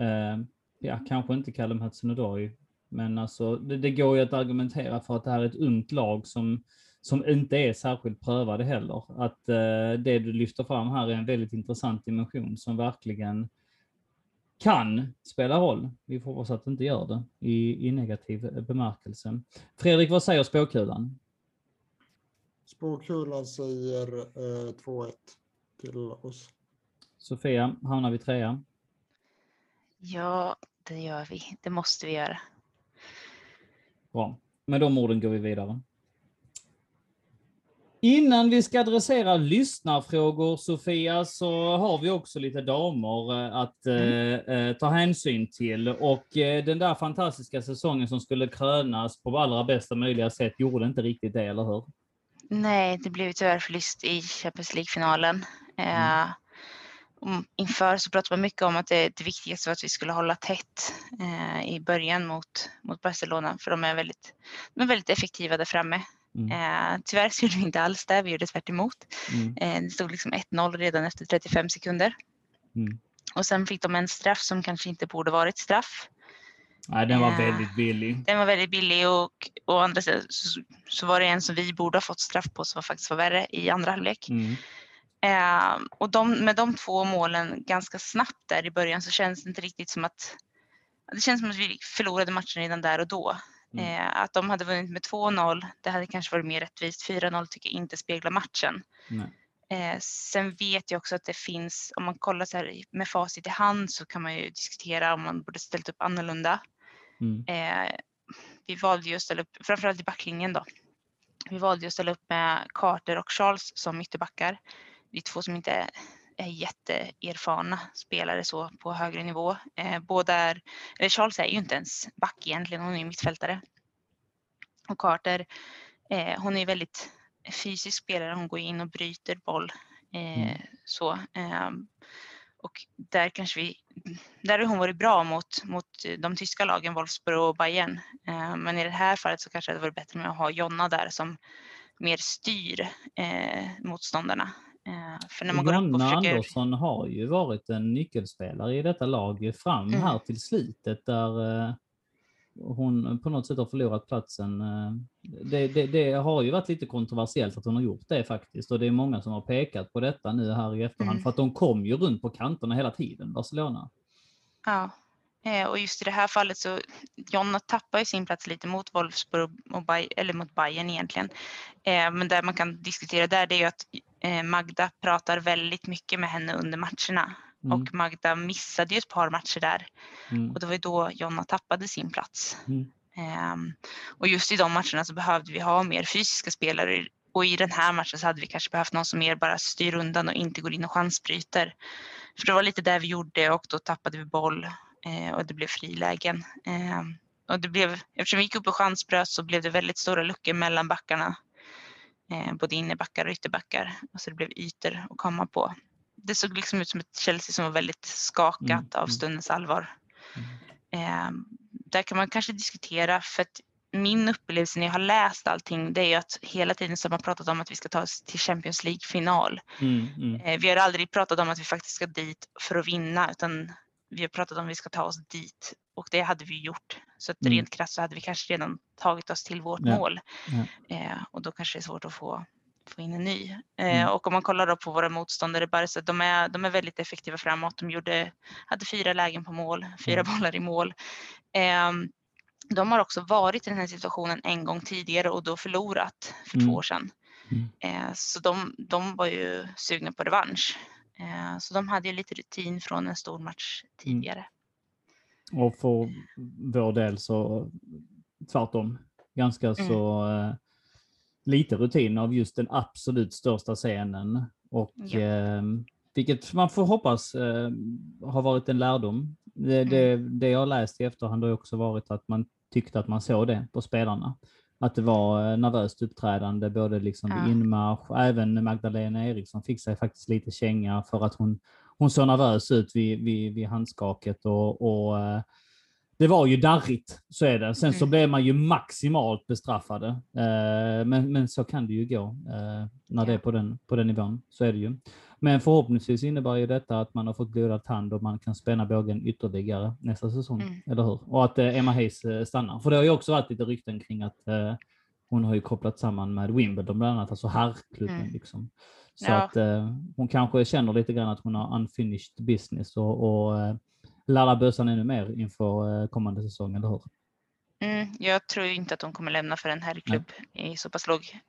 Uh, ja, kanske inte Callum Hudson-Odoi, men alltså det, det, går ju att argumentera för att det här är ett ungt lag som, som inte är särskilt prövade heller. Att uh, det du lyfter fram här är en väldigt intressant dimension som verkligen kan spela roll. Vi får hoppas att det inte gör det i, i negativ bemärkelse. Fredrik, vad säger spåkulan? Spåkulan säger eh, 2-1 till oss. Sofia, hamnar vi trea? Ja, det gör vi. Det måste vi göra. Bra. Med de orden går vi vidare. Innan vi ska adressera lyssnarfrågor, Sofia, så har vi också lite damer eh, att mm. Eh, eh, ta hänsyn till. Och eh, den där fantastiska säsongen som skulle krönas på allra bästa möjliga sätt gjorde inte riktigt det, eller hur? Nej, det blev tyvärr förlust i Champions League-finalen. Mm. Eh, inför så pratade man mycket om att det, det viktigaste var att vi skulle hålla tätt eh, i början mot, mot Barcelona för de är väldigt, de är väldigt effektiva där framme. Mm. Eh, tyvärr så gjorde vi inte alls det, vi gjorde tvärt emot. Mm. Eh, det stod liksom 1-0 redan efter 35 sekunder. Mm. Och sen fick de en straff som kanske inte borde varit straff. Nej, den var eh, väldigt billig. Den var väldigt billig och å andra sidan så, så, var det en som vi borde ha fått straff på som faktiskt var värre i andra halvlek. Mm. Eh, och de, med de två målen ganska snabbt där i början så känns det inte riktigt som att det känns som att vi förlorade matchen redan där och då. Mm. Eh, att de hade vunnit med 2-0, det hade kanske varit mer rättvist. 4-0 tycker jag inte speglar matchen. Eh, sen vet jag också att det finns, om man kollar så här med facit i hand så kan man ju diskutera om man borde ställt upp annorlunda. Mm. Eh, vi valde ju att ställa upp, framförallt i backlinjen då. Vi valde att ställa upp med Carter och Charles som ytterbackar det är två som inte är jätteerfarna spelare så på högre nivå. Eh, båda är, eller Charles är ju inte ens back egentligen, hon är mittfältare. Och Carter, eh, hon är väldigt fysisk spelare, hon går in och bryter boll. Eh, mm. så, eh, och där kanske vi, där har hon varit bra mot, mot de tyska lagen Wolfsburg och Bayern. Eh, men i det här fallet så kanske det hade varit bättre med att ha Jonna där som mer styr eh, motståndarna. Eh, för när man Jonna går försöker... Andersson har ju varit en nyckelspelare i detta lag fram mm. här till slutet där eh, hon på något sätt har förlorat platsen. Eh, det, det, det, har ju varit lite kontroversiellt att hon har gjort det faktiskt och det är många som har pekat på detta nu här i efterhand mm. för att de kom ju runt på kanterna hela tiden, Barcelona. Ja, och just i det här fallet så Jonna tappar ju sin plats lite mot Wolfsburg och Bay, eller mot Bayern egentligen. Men där man kan diskutera där det är ju att Magda pratar väldigt mycket med henne under matcherna mm. och Magda missade ju ett par matcher där mm. och det var ju då Jonna tappade sin plats. Mm. Um, och just i de matcherna så behövde vi ha mer fysiska spelare och i den här matchen så hade vi kanske behövt någon som mer bara styr undan och inte går in och chansbryter. För det var lite där vi gjorde och då tappade vi boll eh, och det blev frilägen. Eh, och det blev, eftersom vi gick upp och chansbröt så blev det väldigt stora luckor mellan backarna eh, både innebackar och ytterbackar. Alltså det blev ytor att komma på. Det såg liksom ut som ett Chelsea som var väldigt skakat mm. av mm. stundens allvar. Mm. Eh, där kan man kanske diskutera för att min upplevelse när jag har läst allting det är ju att hela tiden så har man pratat om att vi ska ta oss till Champions League-final. Mm, mm. eh, vi har aldrig pratat om att vi faktiskt ska dit för att vinna utan vi har pratat om att vi ska ta oss dit och det hade vi gjort. Så att mm. rent krasst så hade vi kanske redan tagit oss till vårt ja. mål. Ja. Eh, och då kanske det är svårt att få, få in en ny. Eh, mm. Och om man kollar då på våra motståndare, Barca, de är, de är väldigt effektiva framåt. De gjorde, hade fyra lägen på mål, fyra mm. bollar i mål. Eh, de har också varit i den här situationen en gång tidigare och då förlorat för mm. två år sedan. Mm. Eh, så de, de var ju sugna på revansch. Eh, så de hade ju lite rutin från en stor match mm. tidigare. Och för vår del så tvärtom. Ganska mm. så eh, lite rutin av just den absolut största scenen. Och ja. eh, vilket man får hoppas eh, har varit en lärdom. Det, mm. det, det jag läst i efterhand har också varit att man tyckte att man såg det på spelarna. Att det var eh, nervöst uppträdande både liksom ja. inmarsch, även Magdalena Eriksson fick sig faktiskt lite känga för att hon hon såg nervös ut vid, vid, vid handskaket och, och eh, det var ju darrigt, så är det. Sen mm. så blev man ju maximalt bestraffade. Eh, men, men så kan det ju gå eh, när det är på den, på den nivån. Så är det ju. Men förhoppningsvis innebär ju detta att man har fått blodad tand och man kan spänna bågen ytterligare nästa säsong, mm. eller hur? Och att Emma Hayes stannar. För det har ju också varit lite rykten kring att hon har ju kopplat samman med Wimbledon bland annat, alltså herrklubben. Mm. Liksom. Så ja. att eh, hon kanske känner lite grann att hon har unfinished business och, och eh, laddar bössan ännu mer inför eh, kommande säsong, eller hur? Mm, jag tror inte att hon kommer lämna för en herrklubb i så pass låg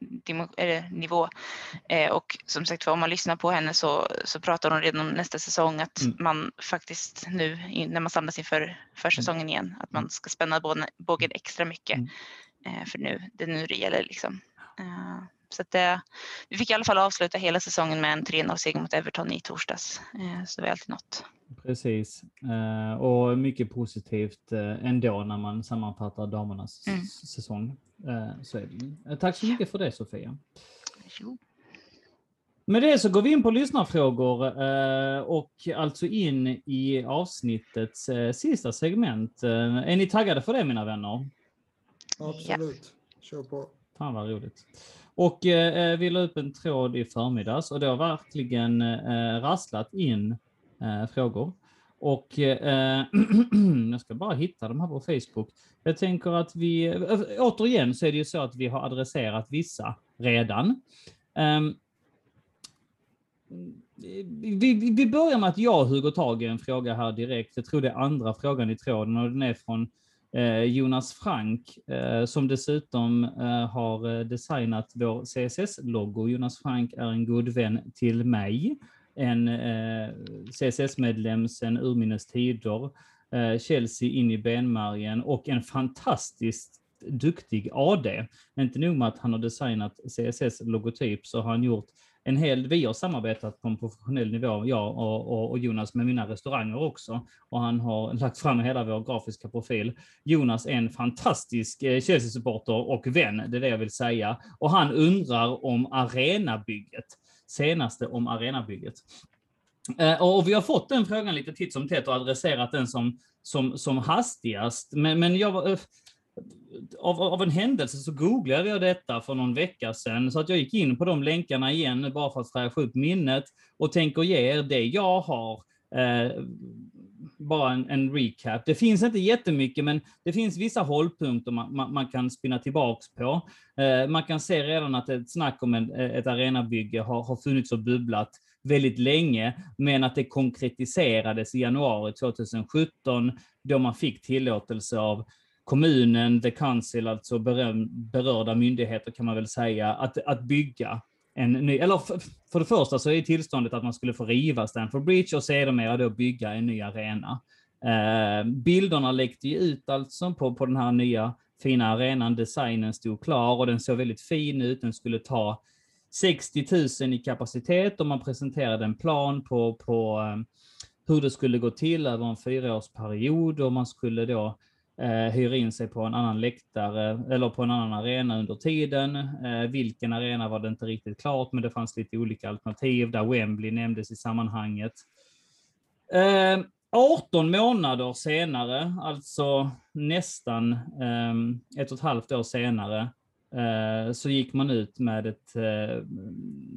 nivå. Eh, och som sagt om man lyssnar på henne så, så pratar hon redan om nästa säsong att mm. man faktiskt nu när man samlas inför försäsongen igen att man mm. ska spänna bågen extra mycket. Mm. Eh, för nu, det är nu det gäller liksom. Eh, så att, eh, vi fick i alla fall avsluta hela säsongen med en 3-0 seger mot Everton i torsdags. Eh, så det var alltid något. Precis, eh, och mycket positivt eh, ändå när man sammanfattar damernas mm. säsong. Så är det. Tack så mycket för det Sofia. Varsågod. Med det så går vi in på lyssnarfrågor och alltså in i avsnittets sista segment. Är ni taggade för det mina vänner? Absolut. Kör på. Fan vad roligt. Och eh, eh, vi la upp en tråd i förmiddags och det har verkligen eh, rasslat in frågor. Och jag ska bara hitta dem här på Facebook. Jag tänker att vi, återigen så är det ju så att vi har adresserat vissa redan. Um, vi, vi börjar med att jag hugger tag i en fråga här direkt. Jag tror det är andra frågan i tråden och den är från eh, Eh, Jonas Frank eh, som dessutom eh, har designat vår CSS-loggo. Jonas Frank är en god vän till mig, en CSS-medlem sedan urminnes tider, Chelsea in i benmärgen och en fantastiskt duktig AD. Inte nog med att han har designat CSS-logotyp så har han gjort en hel, vi har samarbetat på en professionell nivå, jag och, och, och, Jonas med mina restauranger också. Och han har lagt fram hela vår grafiska profil. Jonas är en fantastisk eh, Chelsea-supporter och vän, det är det jag vill säga. Och han undrar om arenabygget, senaste om arenabygget. Eh, och vi har fått den frågan lite titt som tätt och adresserat den som, som, som hastigast. Men, men jag, eh, av, av en händelse så googlade jag detta för någon vecka sedan, så att jag gick in på de länkarna igen bara för att fräscha upp minnet och tänker ge er det jag har. Eh, bara en, en, recap. Det finns inte jättemycket, men det finns vissa hållpunkter man, man, man kan spinna tillbaks på. Eh, man kan se redan att ett snack om en, ett arenabygge har, har funnits och bubblat väldigt länge, men att det konkretiserades i januari 2017 då man fick tillåtelse av kommunen, the council, alltså berörda myndigheter kan man väl säga, att, att bygga en ny, eller för, för det första så är tillståndet att man skulle få riva Stanford Bridge och sedermera då bygga en ny arena. Eh, bilderna läckte ju ut alltså på, på den här nya fina arenan. Designen stod klar och den såg väldigt fin ut. Den skulle ta 60 000 i kapacitet och man presenterade en plan på, på eh, hur det skulle gå till över en fyraårsperiod och man skulle då eh, hyra in sig på en annan läktare eller på en annan arena under tiden. Eh, vilken arena var det inte riktigt klart, men det fanns lite olika alternativ där Wembley nämndes i sammanhanget. Eh, 18 månader senare, alltså nästan eh, ett och ett halvt år senare, eh, så gick man ut med ett eh,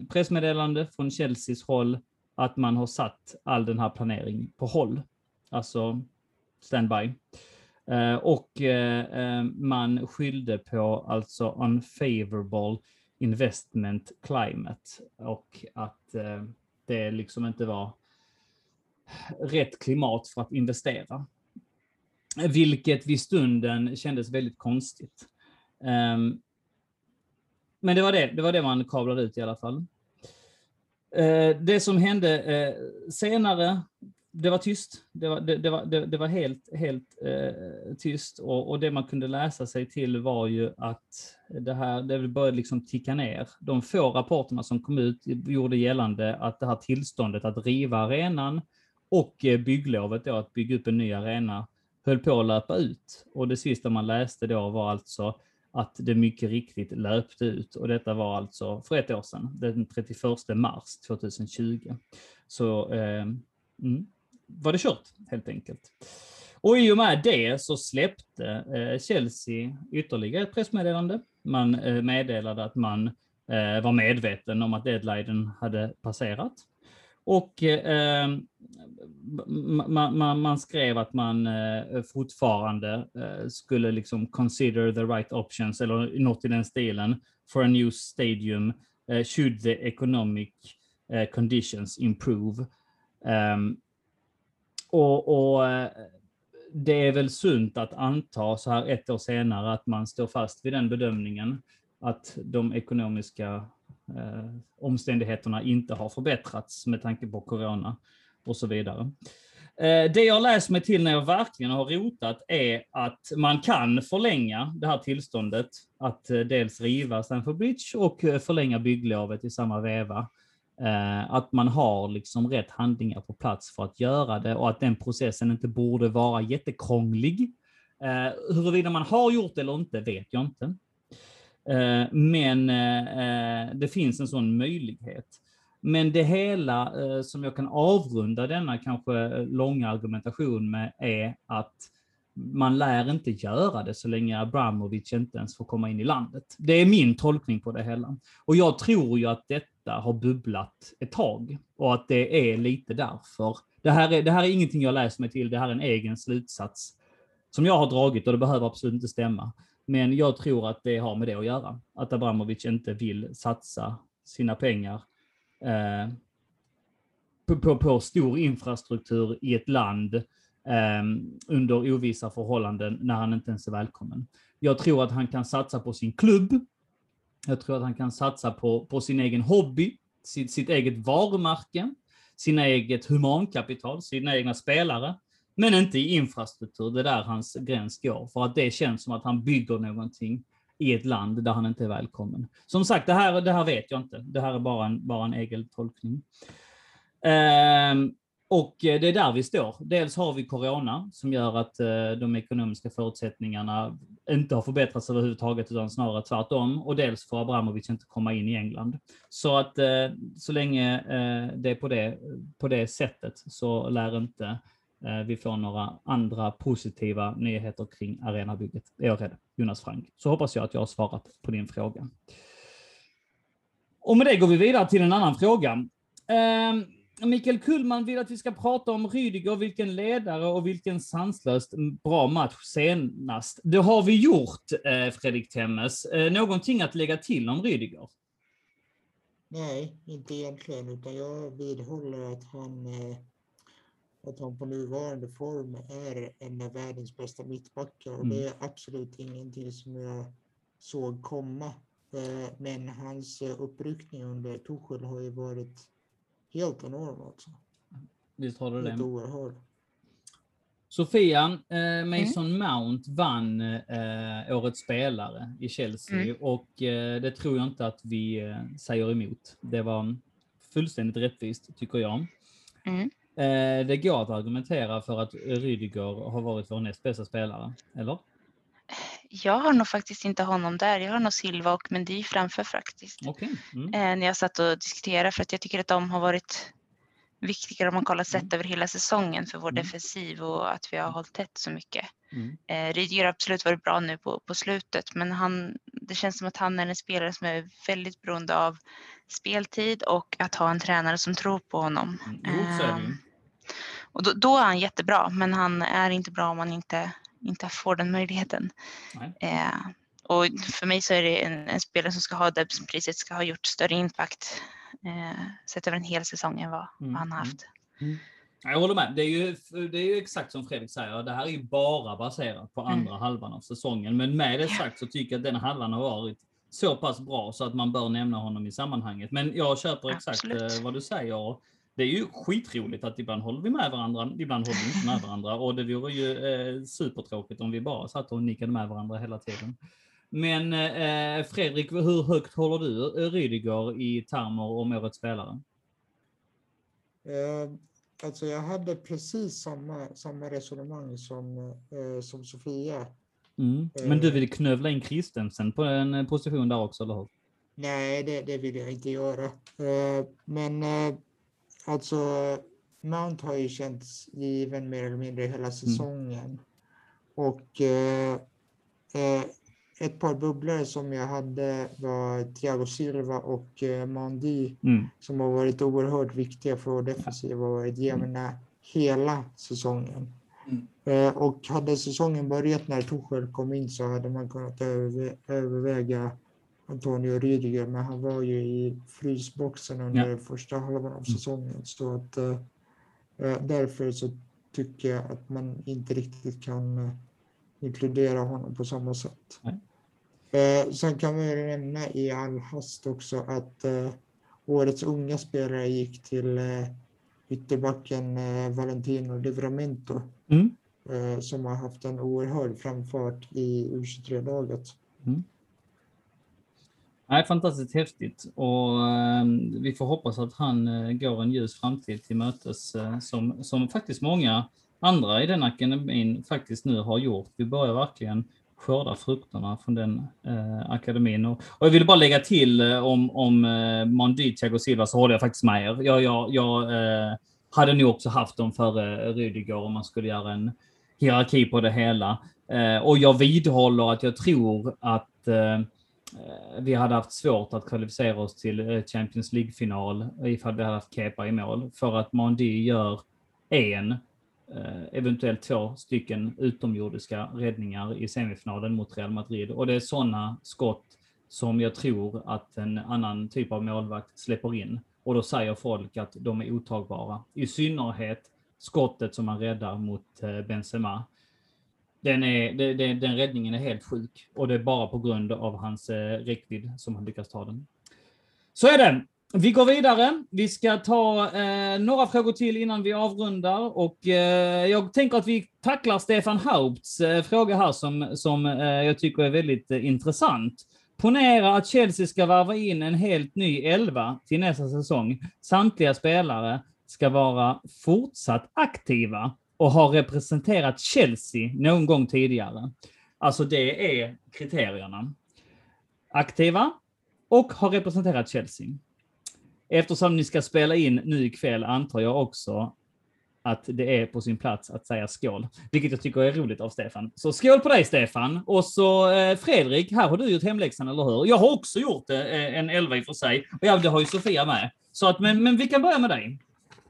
pressmeddelande från Chelseas håll att man har satt all den här planeringen på håll. Alltså standby. Eh, och eh, eh, man skyllde på alltså unfavorable investment climate och att det liksom inte var rätt klimat för att investera. Vilket vid stunden kändes väldigt konstigt. Ehm, men det var det, det var det man kablade ut i alla fall. Det som hände senare det var tyst. Det var, det, det var, det, det, var helt, helt eh, tyst och, och, det man kunde läsa sig till var ju att det här det började liksom ticka ner. De få rapporterna som kom ut gjorde gällande att det här tillståndet att riva arenan och eh, bygglovet då att bygga upp en ny arena höll på att löpa ut. Och det sista man läste då var alltså att det mycket riktigt löpte ut och detta var alltså för ett år sedan, den 31 mars 2020. Så eh, mm var det kört helt enkelt. Och i och med det så släppte eh, Chelsea ytterligare ett pressmeddelande. Man eh, meddelade att man eh, var medveten om att deadlinen hade passerat. Och eh, man, man, man, skrev att man eh, fortfarande eh, skulle liksom consider the right options, eller något i den stilen, for a new stadium should the economic conditions improve. Um, och, och, eh, det är väl sunt att anta så här ett år senare att man står fast vid den bedömningen att de ekonomiska eh, omständigheterna inte har förbättrats med tanke på corona och så vidare. Eh, det jag läst mig till när jag verkligen har rotat är att man kan förlänga det här tillståndet att eh, dels riva Stanford Bridge och eh, förlänga bygglovet i samma veva. Eh, att man har liksom rätt handlingar på plats för att göra det och att den processen inte borde vara jättekrånglig. Eh, huruvida man har gjort det eller inte vet jag inte. Eh, men eh, eh, det finns en sån möjlighet. Men det hela eh, som jag kan avrunda denna kanske långa argumentation med är att man lär inte göra det så länge Abramovic inte ens får komma in i landet. Det är min tolkning på det hela. Och jag tror ju att detta har bubblat ett tag och att det är lite därför. Det här är, det här är ingenting jag läser mig till, det här är en egen slutsats som jag har dragit och det behöver absolut inte stämma. Men jag tror att det har med det att göra. Att Abramovic inte vill satsa sina pengar eh, på, på, på, stor infrastruktur i ett land Ehm, under ovissa förhållanden när han inte ens är välkommen. Jag tror att han kan satsa på sin klubb. Jag tror att han kan satsa på, på sin egen hobby, sitt, sitt eget varumärke, sina eget humankapital, sina egna spelare. Men inte i infrastruktur, det är där hans gräns går. För att det känns som att han bygger någonting i ett land där han inte är välkommen. Som sagt, det här, det här vet jag inte. Det här är bara en, bara en egen tolkning. Ehm, och eh, det är där vi står. Dels har vi corona som gör att eh, de ekonomiska förutsättningarna inte har förbättrats överhuvudtaget utan snarare tvärtom. Och dels får Abramovic inte komma in i England. Så att eh, så länge det är på det, på det sättet så lär inte vi får några andra positiva nyheter kring arenabygget, är jag rädd. Jonas Frank. Så hoppas jag att jag har svarat på din fråga. Och med det går vi vidare till en annan fråga. Ehm, Mikael Kullman vill att vi ska prata om Rydiger, vilken ledare och vilken sanslöst bra match senast. Det har vi gjort, eh, Fredrik Temmes. Eh, någonting att lägga till om Rydiger? Nej, inte egentligen, utan jag vidhåller att han eh att han på nuvarande form är en av världens bästa mittbackar och mm. det är absolut ingenting som jag såg komma. Men hans uppryckning under Tuchel har ju varit helt enorm alltså. Visst har du det. oerhörd. Sofia, eh, Mason mm. Mount vann eh, årets spelare i Chelsea mm. och eh, det tror jag inte att vi eh, säger emot. Det var fullständigt rättvist tycker jag. Mm. Eh, det går att argumentera för att Rydiger har varit vår näst bästa spelare, eller? Jag har nog faktiskt inte honom där. Jag har nog Silva och Mendy framför faktiskt. Okay. Mm. Eh, när jag satt och diskuterade för att jag tycker att de har varit viktigare om man kollar sett mm. över hela säsongen för vår mm. defensiv och att vi har hållit tätt så mycket. Mm. Eh, Rydiger har absolut varit bra nu på, på slutet men han, det känns som att han är en spelare som är väldigt beroende av speltid och att ha en tränare som tror på honom. Mm. Eh, och då, då, är han jättebra, men han är inte bra om man inte, inte får den möjligheten. Eh, och för mig så är det en, en spelare som ska ha det priset ska ha gjort större impact eh, sett över en hel säsong än vad, mm. vad han har mm. haft. Mm. Jag håller med. Det är, ju, det är ju exakt som Fredrik säger. Det här är ju bara baserat på mm. andra mm. halvan av säsongen. Men med det sagt så tycker jag att den halvan har varit så pass bra så att man bör nämna honom i sammanhanget. Men jag köper exakt Absolut. Eh, vad du säger det är ju skitroligt att ibland håller vi med varandra, ibland håller vi inte med varandra och det vore ju eh, supertråkigt om vi bara satt och nickade med varandra hela tiden. Men eh, Fredrik, hur högt håller du Rydiger i termer om årets spelare? Eh, alltså jag hade precis samma, samma resonemang som, eh, som Sofia. Mm. Men du eh, vill knövla in Kristensen på en eh, position där också, eller hur? Nej, det, det vill jag inte göra. Eh, men Alltså, Mount har ju känts given mer eller mindre hela mm. säsongen. Mm. Och eh, eh, ett par bubblare som jag hade var Thiago Silva och eh, Mandi mm. som har varit oerhört viktiga för vår defensiv och varit jämna mm. hela säsongen. Mm. Eh, och hade säsongen börjat när Tuchel kom in så hade man kunnat övervä överväga Antonio Rydiger, men han var ju i frysboxen under ja. första halvan av mm. säsongen. Så att, äh, därför så tycker jag att man inte riktigt kan äh, inkludera honom på samma sätt. Äh, sen kan man ju nämna i all hast också att årets unga spelare gick till ytterbacken Valentino Livramento mm. som har haft en oerhörd framfart i U23-laget. Mm. Nej, fantastiskt häftigt och eh, vi får hoppas att han eh, går en ljus framtid till mötes eh, som, som faktiskt många andra i den akademin faktiskt nu har gjort. Vi börjar verkligen skörda frukterna från den eh, akademin. Och, och, jag vill bara lägga till eh, om, om eh, Mondi Thiago Silva så håller jag faktiskt med er. Jag, jag, jag eh, hade nog också haft dem före Rydiger om man skulle göra en hierarki på det hela. Eh, och jag vidhåller att jag tror att eh, Eh, vi hade haft svårt att kvalificera oss till eh, Champions League-final ifall vi hade haft Kepa i mål. För att Mondi gör en, eh, eventuellt två stycken utomjordiska räddningar i semifinalen mot Real Madrid. Och det är sådana skott som jag tror att en annan typ av målvakt släpper in. Och då säger folk att de är otagbara. I synnerhet skottet som man räddar mot Benzema den, är, den, den räddningen är helt sjuk och det är bara på grund av hans eh, räckvidd som han lyckas ta den. Så är det. Vi går vidare. Vi ska ta eh, några frågor till innan vi avrundar och eh, jag tänker att vi tacklar Stefan Haupts eh, fråga här som, som eh, jag tycker är väldigt eh, intressant. Ponera att Chelsea ska varva in en helt ny elva till nästa säsong. Samtliga spelare ska vara fortsatt aktiva och har representerat Chelsea någon gång tidigare. Alltså det är kriterierna. Aktiva och har representerat Chelsea. Eftersom ni ska spela in nu ikväll antar jag också att det är på sin plats att säga skål, vilket jag tycker är roligt av Stefan. Så skål på dig Stefan! Och så eh, Fredrik, här har du gjort hemläxan, eller hur? Jag har också gjort det, eh, en elva i och för sig. Och ja, det har ju Sofia med. Så att, men, men vi kan börja med dig.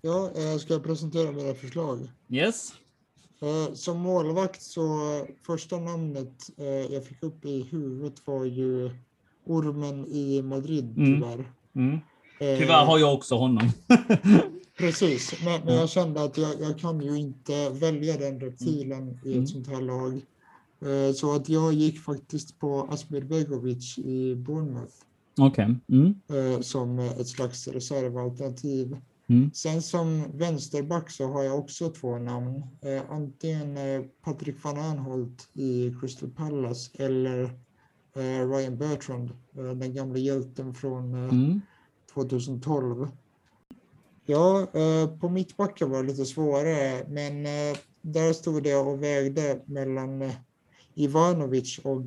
Ja, jag ska presentera mina förslag. Yes. Eh, som målvakt så första namnet eh, jag fick upp i huvudet var ju Ormen i Madrid mm. tyvärr. Mm. Mm. Tyvärr har jag också honom. Precis, men, men, jag kände att jag, jag, kan ju inte välja den reptilen i ett mm. sånt här lag. Så att jag gick faktiskt på Asmir Begovic i Bournemouth. Okej. Okay. Mm. Som ett slags reservalternativ. Mm. Sen som vänsterback så har jag också två namn. Eh, antingen eh, Patrick van Aanholt i Crystal Palace eller eh, Ryan Bertrand, eh, den gamla hjälten från eh, mm. 2012. Ja, eh, på mittbacken var det lite svårare, men där stod det och vägde mellan Ivanovic och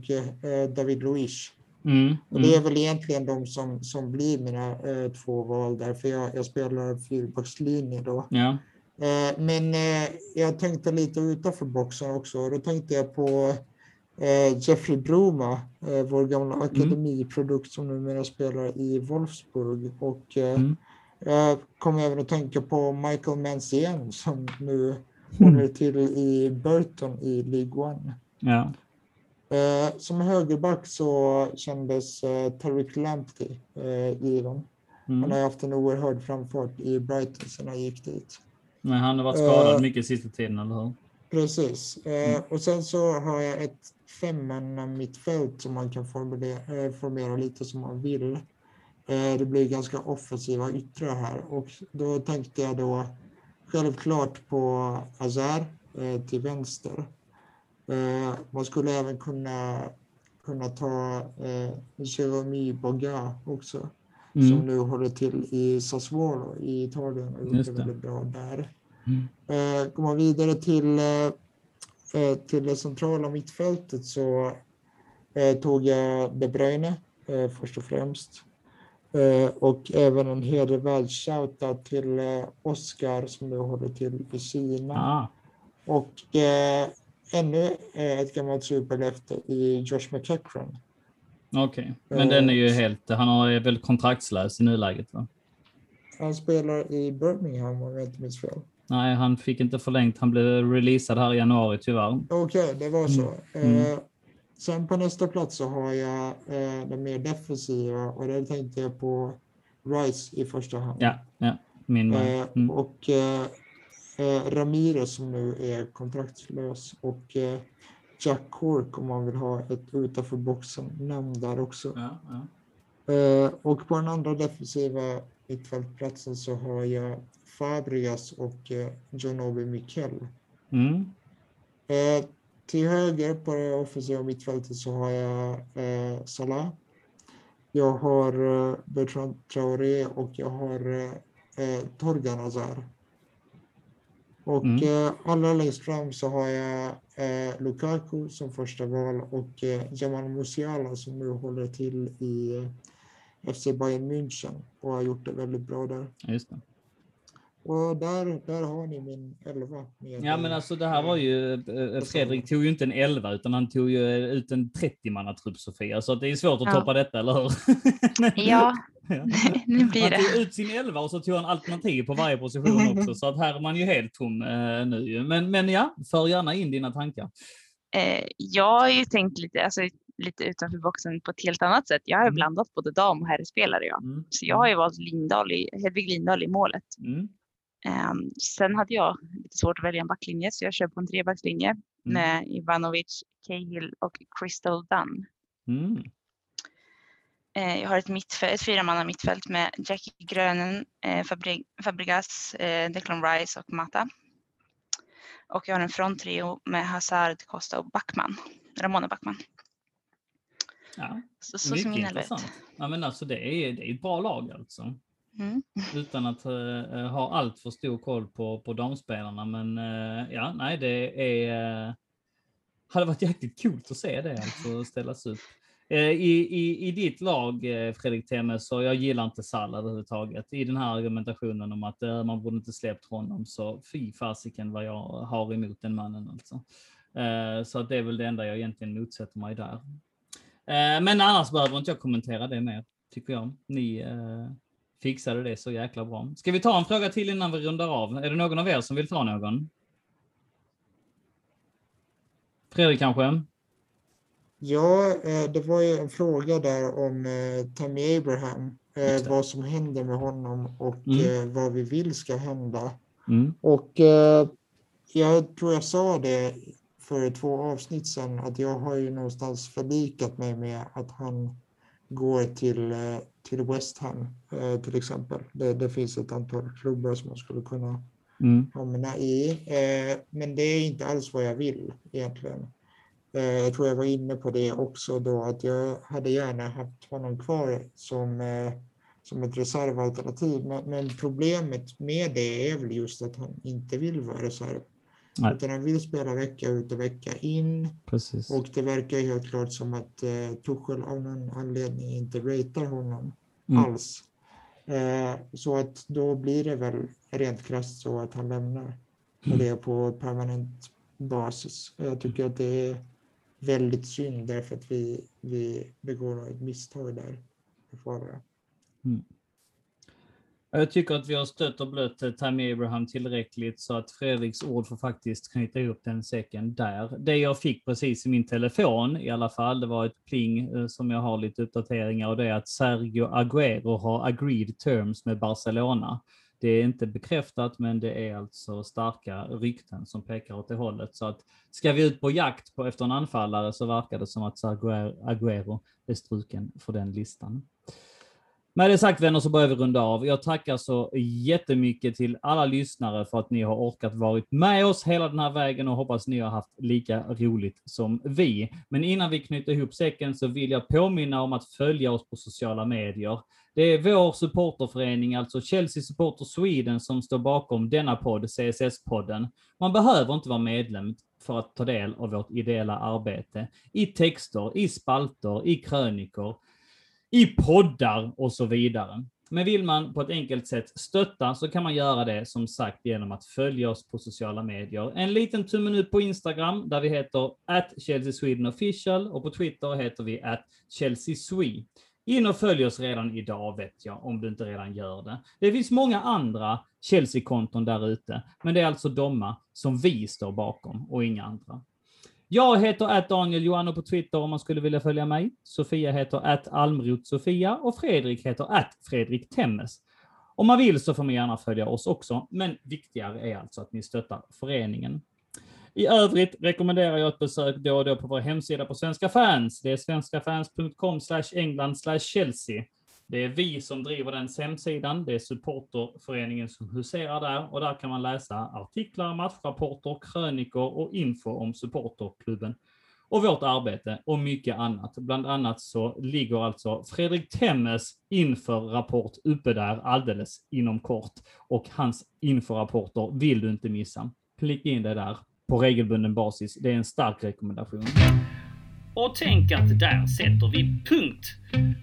David Luiz. Mm, och det är väl egentligen de som, som blir mina eh, två val där, för jag, jag spelar fyrbackslinje då. Ja. Eh, men eh, jag tänkte lite utanför boxen också. Då tänkte jag på eh, Jeffrey Broma, eh, vår gamla mm. akademiprodukt som numera spelar i Wolfsburg. Och eh, mm. jag kom även att tänka på Michael Mancien som nu mm. håller till i Burton i League One. Ja. Eh, som högerback så kändes eh, Tariq Lamptey eh, given. Mm. Han har haft en oerhörd framfart i Brighton sedan han gick dit. Men han har varit skadad uh, mycket sista tiden, eller hur? Precis. Uh, mm. Och sen så har jag ett femmanna mittfält som man kan formulera, uh, formera lite som man vill. Det blir ganska offensiva yttrar här och då tänkte jag då självklart på Azar till vänster. Eh, man skulle även kunna, kunna ta eh, Jeremy Boga också. Mm. Som nu håller till i Sassuolo i Italien och gjort det väldigt bra där. Mm. Eh, går man vidare till, eh, eh, till det centrala mittfältet så eh, tog jag De Bruyne eh, först och främst. Och även en hedervärd shoutout till Oscar som nu håller till i Kina. Ah. Och ännu ett gammalt superlöfte i Josh McEachran. Okej, okay. men den är ju helt, han är väl kontraktslös i nuläget va? Han spelar i Birmingham om jag inte minns fel. Nej, han fick inte förlängt. Han blev releasad här i januari tyvärr. Okej, okay, det var så. Mm. Eh, mm. sen på nästa plats så har jag eh, den mer defensiva och där tänkte jag på Rice i första hand. Ja, ja min eh, mm. Och eh, eh, Ramirez som nu är kontraktslös och eh, Jack Cork om man vill ha ett utanför boxen namn där också. Ja, ja. Eh, och på den andra defensiva mittfältplatsen så har jag Fabrias och eh, John Obi Mikel. Mm. Eh, till höger på det offensiva mittfältet så har jag eh, Salah. Jag har eh, Bertrand Traoré och jag har eh, Torgan Azar. Och mm. eh, allra längst fram så har jag eh, Lukaku som första val och eh, Jamal Musiala som nu håller till i eh, FC Bayern München och har gjort det väldigt bra där. Just det. Och där, där har ni min elva. ja, men alltså det här var ju, eh, Fredrik tog ju inte en elva utan han tog ju ut en 30-mannatrupp Sofia, så det är svårt att ja. toppa detta, eller hur? ja, nu blir det. Han tog ut sin elva och så tog han alternativ på varje position också, så att här är man ju helt tom eh, nu. Men, men ja, för gärna in dina tankar. Eh, jag har ju tänkt lite, alltså, lite utanför boxen på ett helt annat sätt. Jag har mm. blandat både dam och herrspelare. Ja. Mm. Så jag har ju valt Lindahl i, Hedvig Lindahl i målet. Mm. Um, sen hade jag lite svårt att välja en backlinje så jag kör på en trebackslinje mm. med Ivanovic, Cahill och Crystal Dunn. Mm. Uh, jag har ett, mittfält, ett fyramanna mittfält med Jackie Grönen, uh, Fabri Fabregas, uh, Declan Rice och Mata. Och jag har en fronttrio med Hazard, Costa och Backman, Ramona Backman. Ja, så, så mycket intressant. Ja, men alltså det är, det är ett bra lag alltså. Mm. Utan att uh, ha allt för stor koll på, på damspelarna. Men uh, ja, nej, det är... Uh, hade varit jäkligt coolt att se det alltså ställas upp. Eh, I, i, I ditt lag, eh, Fredrik Temme, så jag gillar inte Salah överhuvudtaget. I den här argumentationen om att eh, man borde inte släppt honom, så fy fasiken vad jag har emot den mannen alltså. Så att det är väl det enda jag egentligen motsätter mig där. Men annars behöver inte jag kommentera det mer, tycker jag. Ni fixade det så jäkla bra. Ska vi ta en fråga till innan vi rundar av? Är det någon av er som vill ta någon? Fredrik kanske? Ja, eh, det var ju en fråga där om eh, Tammy Abraham. Eh, vad som händer med honom och mm. vad vi vill ska hända. Mm. Och jag tror jag sa det för två avsnitt sedan att jag har ju någonstans förlikat mig med att han går till till West Ham till exempel. Det, det, finns ett antal klubbar som man skulle kunna mm. hamna i. Men det är inte alls vad jag vill egentligen. Eh, jag tror jag var inne på det också då att jag hade gärna haft honom kvar som, eh, som ett reservalternativ. Men, problemet med det är väl just att han inte vill vara reserv. Nej. Utan han vill spela vecka ut och vecka in. Precis. Och det verkar helt klart som att eh, Tuchel av någon anledning inte ratear honom mm. alls. Eh, så att då blir det väl rent krasst så att han lämnar. Och det är på permanent basis. Jag tycker att det är väldigt synd därför att vi, vi begår ett misstag där. Mm. Jag tycker att vi har stött och blött eh, Tammy Abraham tillräckligt så att Fredriks ord får faktiskt knyta ihop den säcken där. Det jag fick precis i min telefon i alla fall, det var ett pling eh, som jag har lite uppdateringar och det är att Sergio Aguero har agreed terms med Barcelona. Det är inte bekräftat, men det är alltså starka rykten som pekar åt det hållet. Så att ska vi ut på jakt på efter en anfallare så verkar det som att Aguero är struken för den listan. Med det sagt vänner så börjar vi runda av. Jag tackar så jättemycket till alla lyssnare för att ni har orkat varit med oss hela den här vägen och hoppas ni har haft lika roligt som vi. Men innan vi knyter ihop säcken så vill jag påminna om att följa oss på sociala medier. Det är vår supporterförening, alltså Chelsea Supporter Sweden, som står bakom denna podd, CSS-podden. Man behöver inte vara medlem för att ta del av vårt ideella arbete i texter, i spalter, i krönikor i poddar och så vidare. Men vill man på ett enkelt sätt stötta så kan man göra det som sagt genom att följa oss på sociala medier. En liten tummen upp på Instagram där vi heter at Chelsea Sweden official och på Twitter heter vi at Chelsea Sweden. In och följ oss redan idag vet jag, om du inte redan gör det. Det finns många andra Chelsea-konton där ute, men det är alltså doma som vi står bakom och inga andra. Jag heter att Daniel Johanno på Twitter om man skulle vilja följa mig. Sofia heter att Almroth Sofia och Fredrik heter att Fredrik Temmes. Om man vill så får man gärna följa oss också, men viktigare är alltså att ni stöttar föreningen. I övrigt rekommenderar jag ett besök då och då på vår hemsida på Svenska fans. Det är svenskafans.com England Chelsea. Det är vi som driver den hemsidan. Det är supporterföreningen som huserar där och där kan man läsa artiklar, matchrapporter, krönikor och info om supporterklubben och vårt arbete och mycket annat. Bland annat så ligger alltså Fredrik Temmes införrapport uppe där alldeles inom kort och hans inforapporter vill du inte missa. klicka in det där på regelbunden basis. Det är en stark rekommendation. Och tänk att där sätter vi punkt.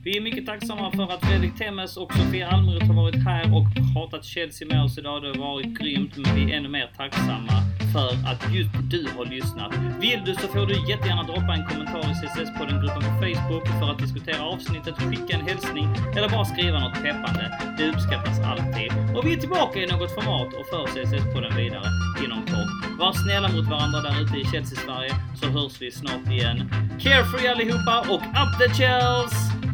Vi är mycket tacksamma för att Fredrik Temmes och Sofia Almroth har varit här och pratat Chelsea med oss idag. Det har varit grymt, men vi är ännu mer tacksamma för att just du har lyssnat. Vill du så får du jättegärna droppa en kommentar i CSS-podden-gruppen på Facebook för att diskutera avsnittet, skicka en hälsning eller bara skriva något peppande. Det uppskattas alltid. Och vi är tillbaka i något format och för CSS-podden vidare inom kort. Var snälla mot varandra där ute i Chelsea-Sverige så hörs vi snart igen. Carefree allihopa och up the Chels!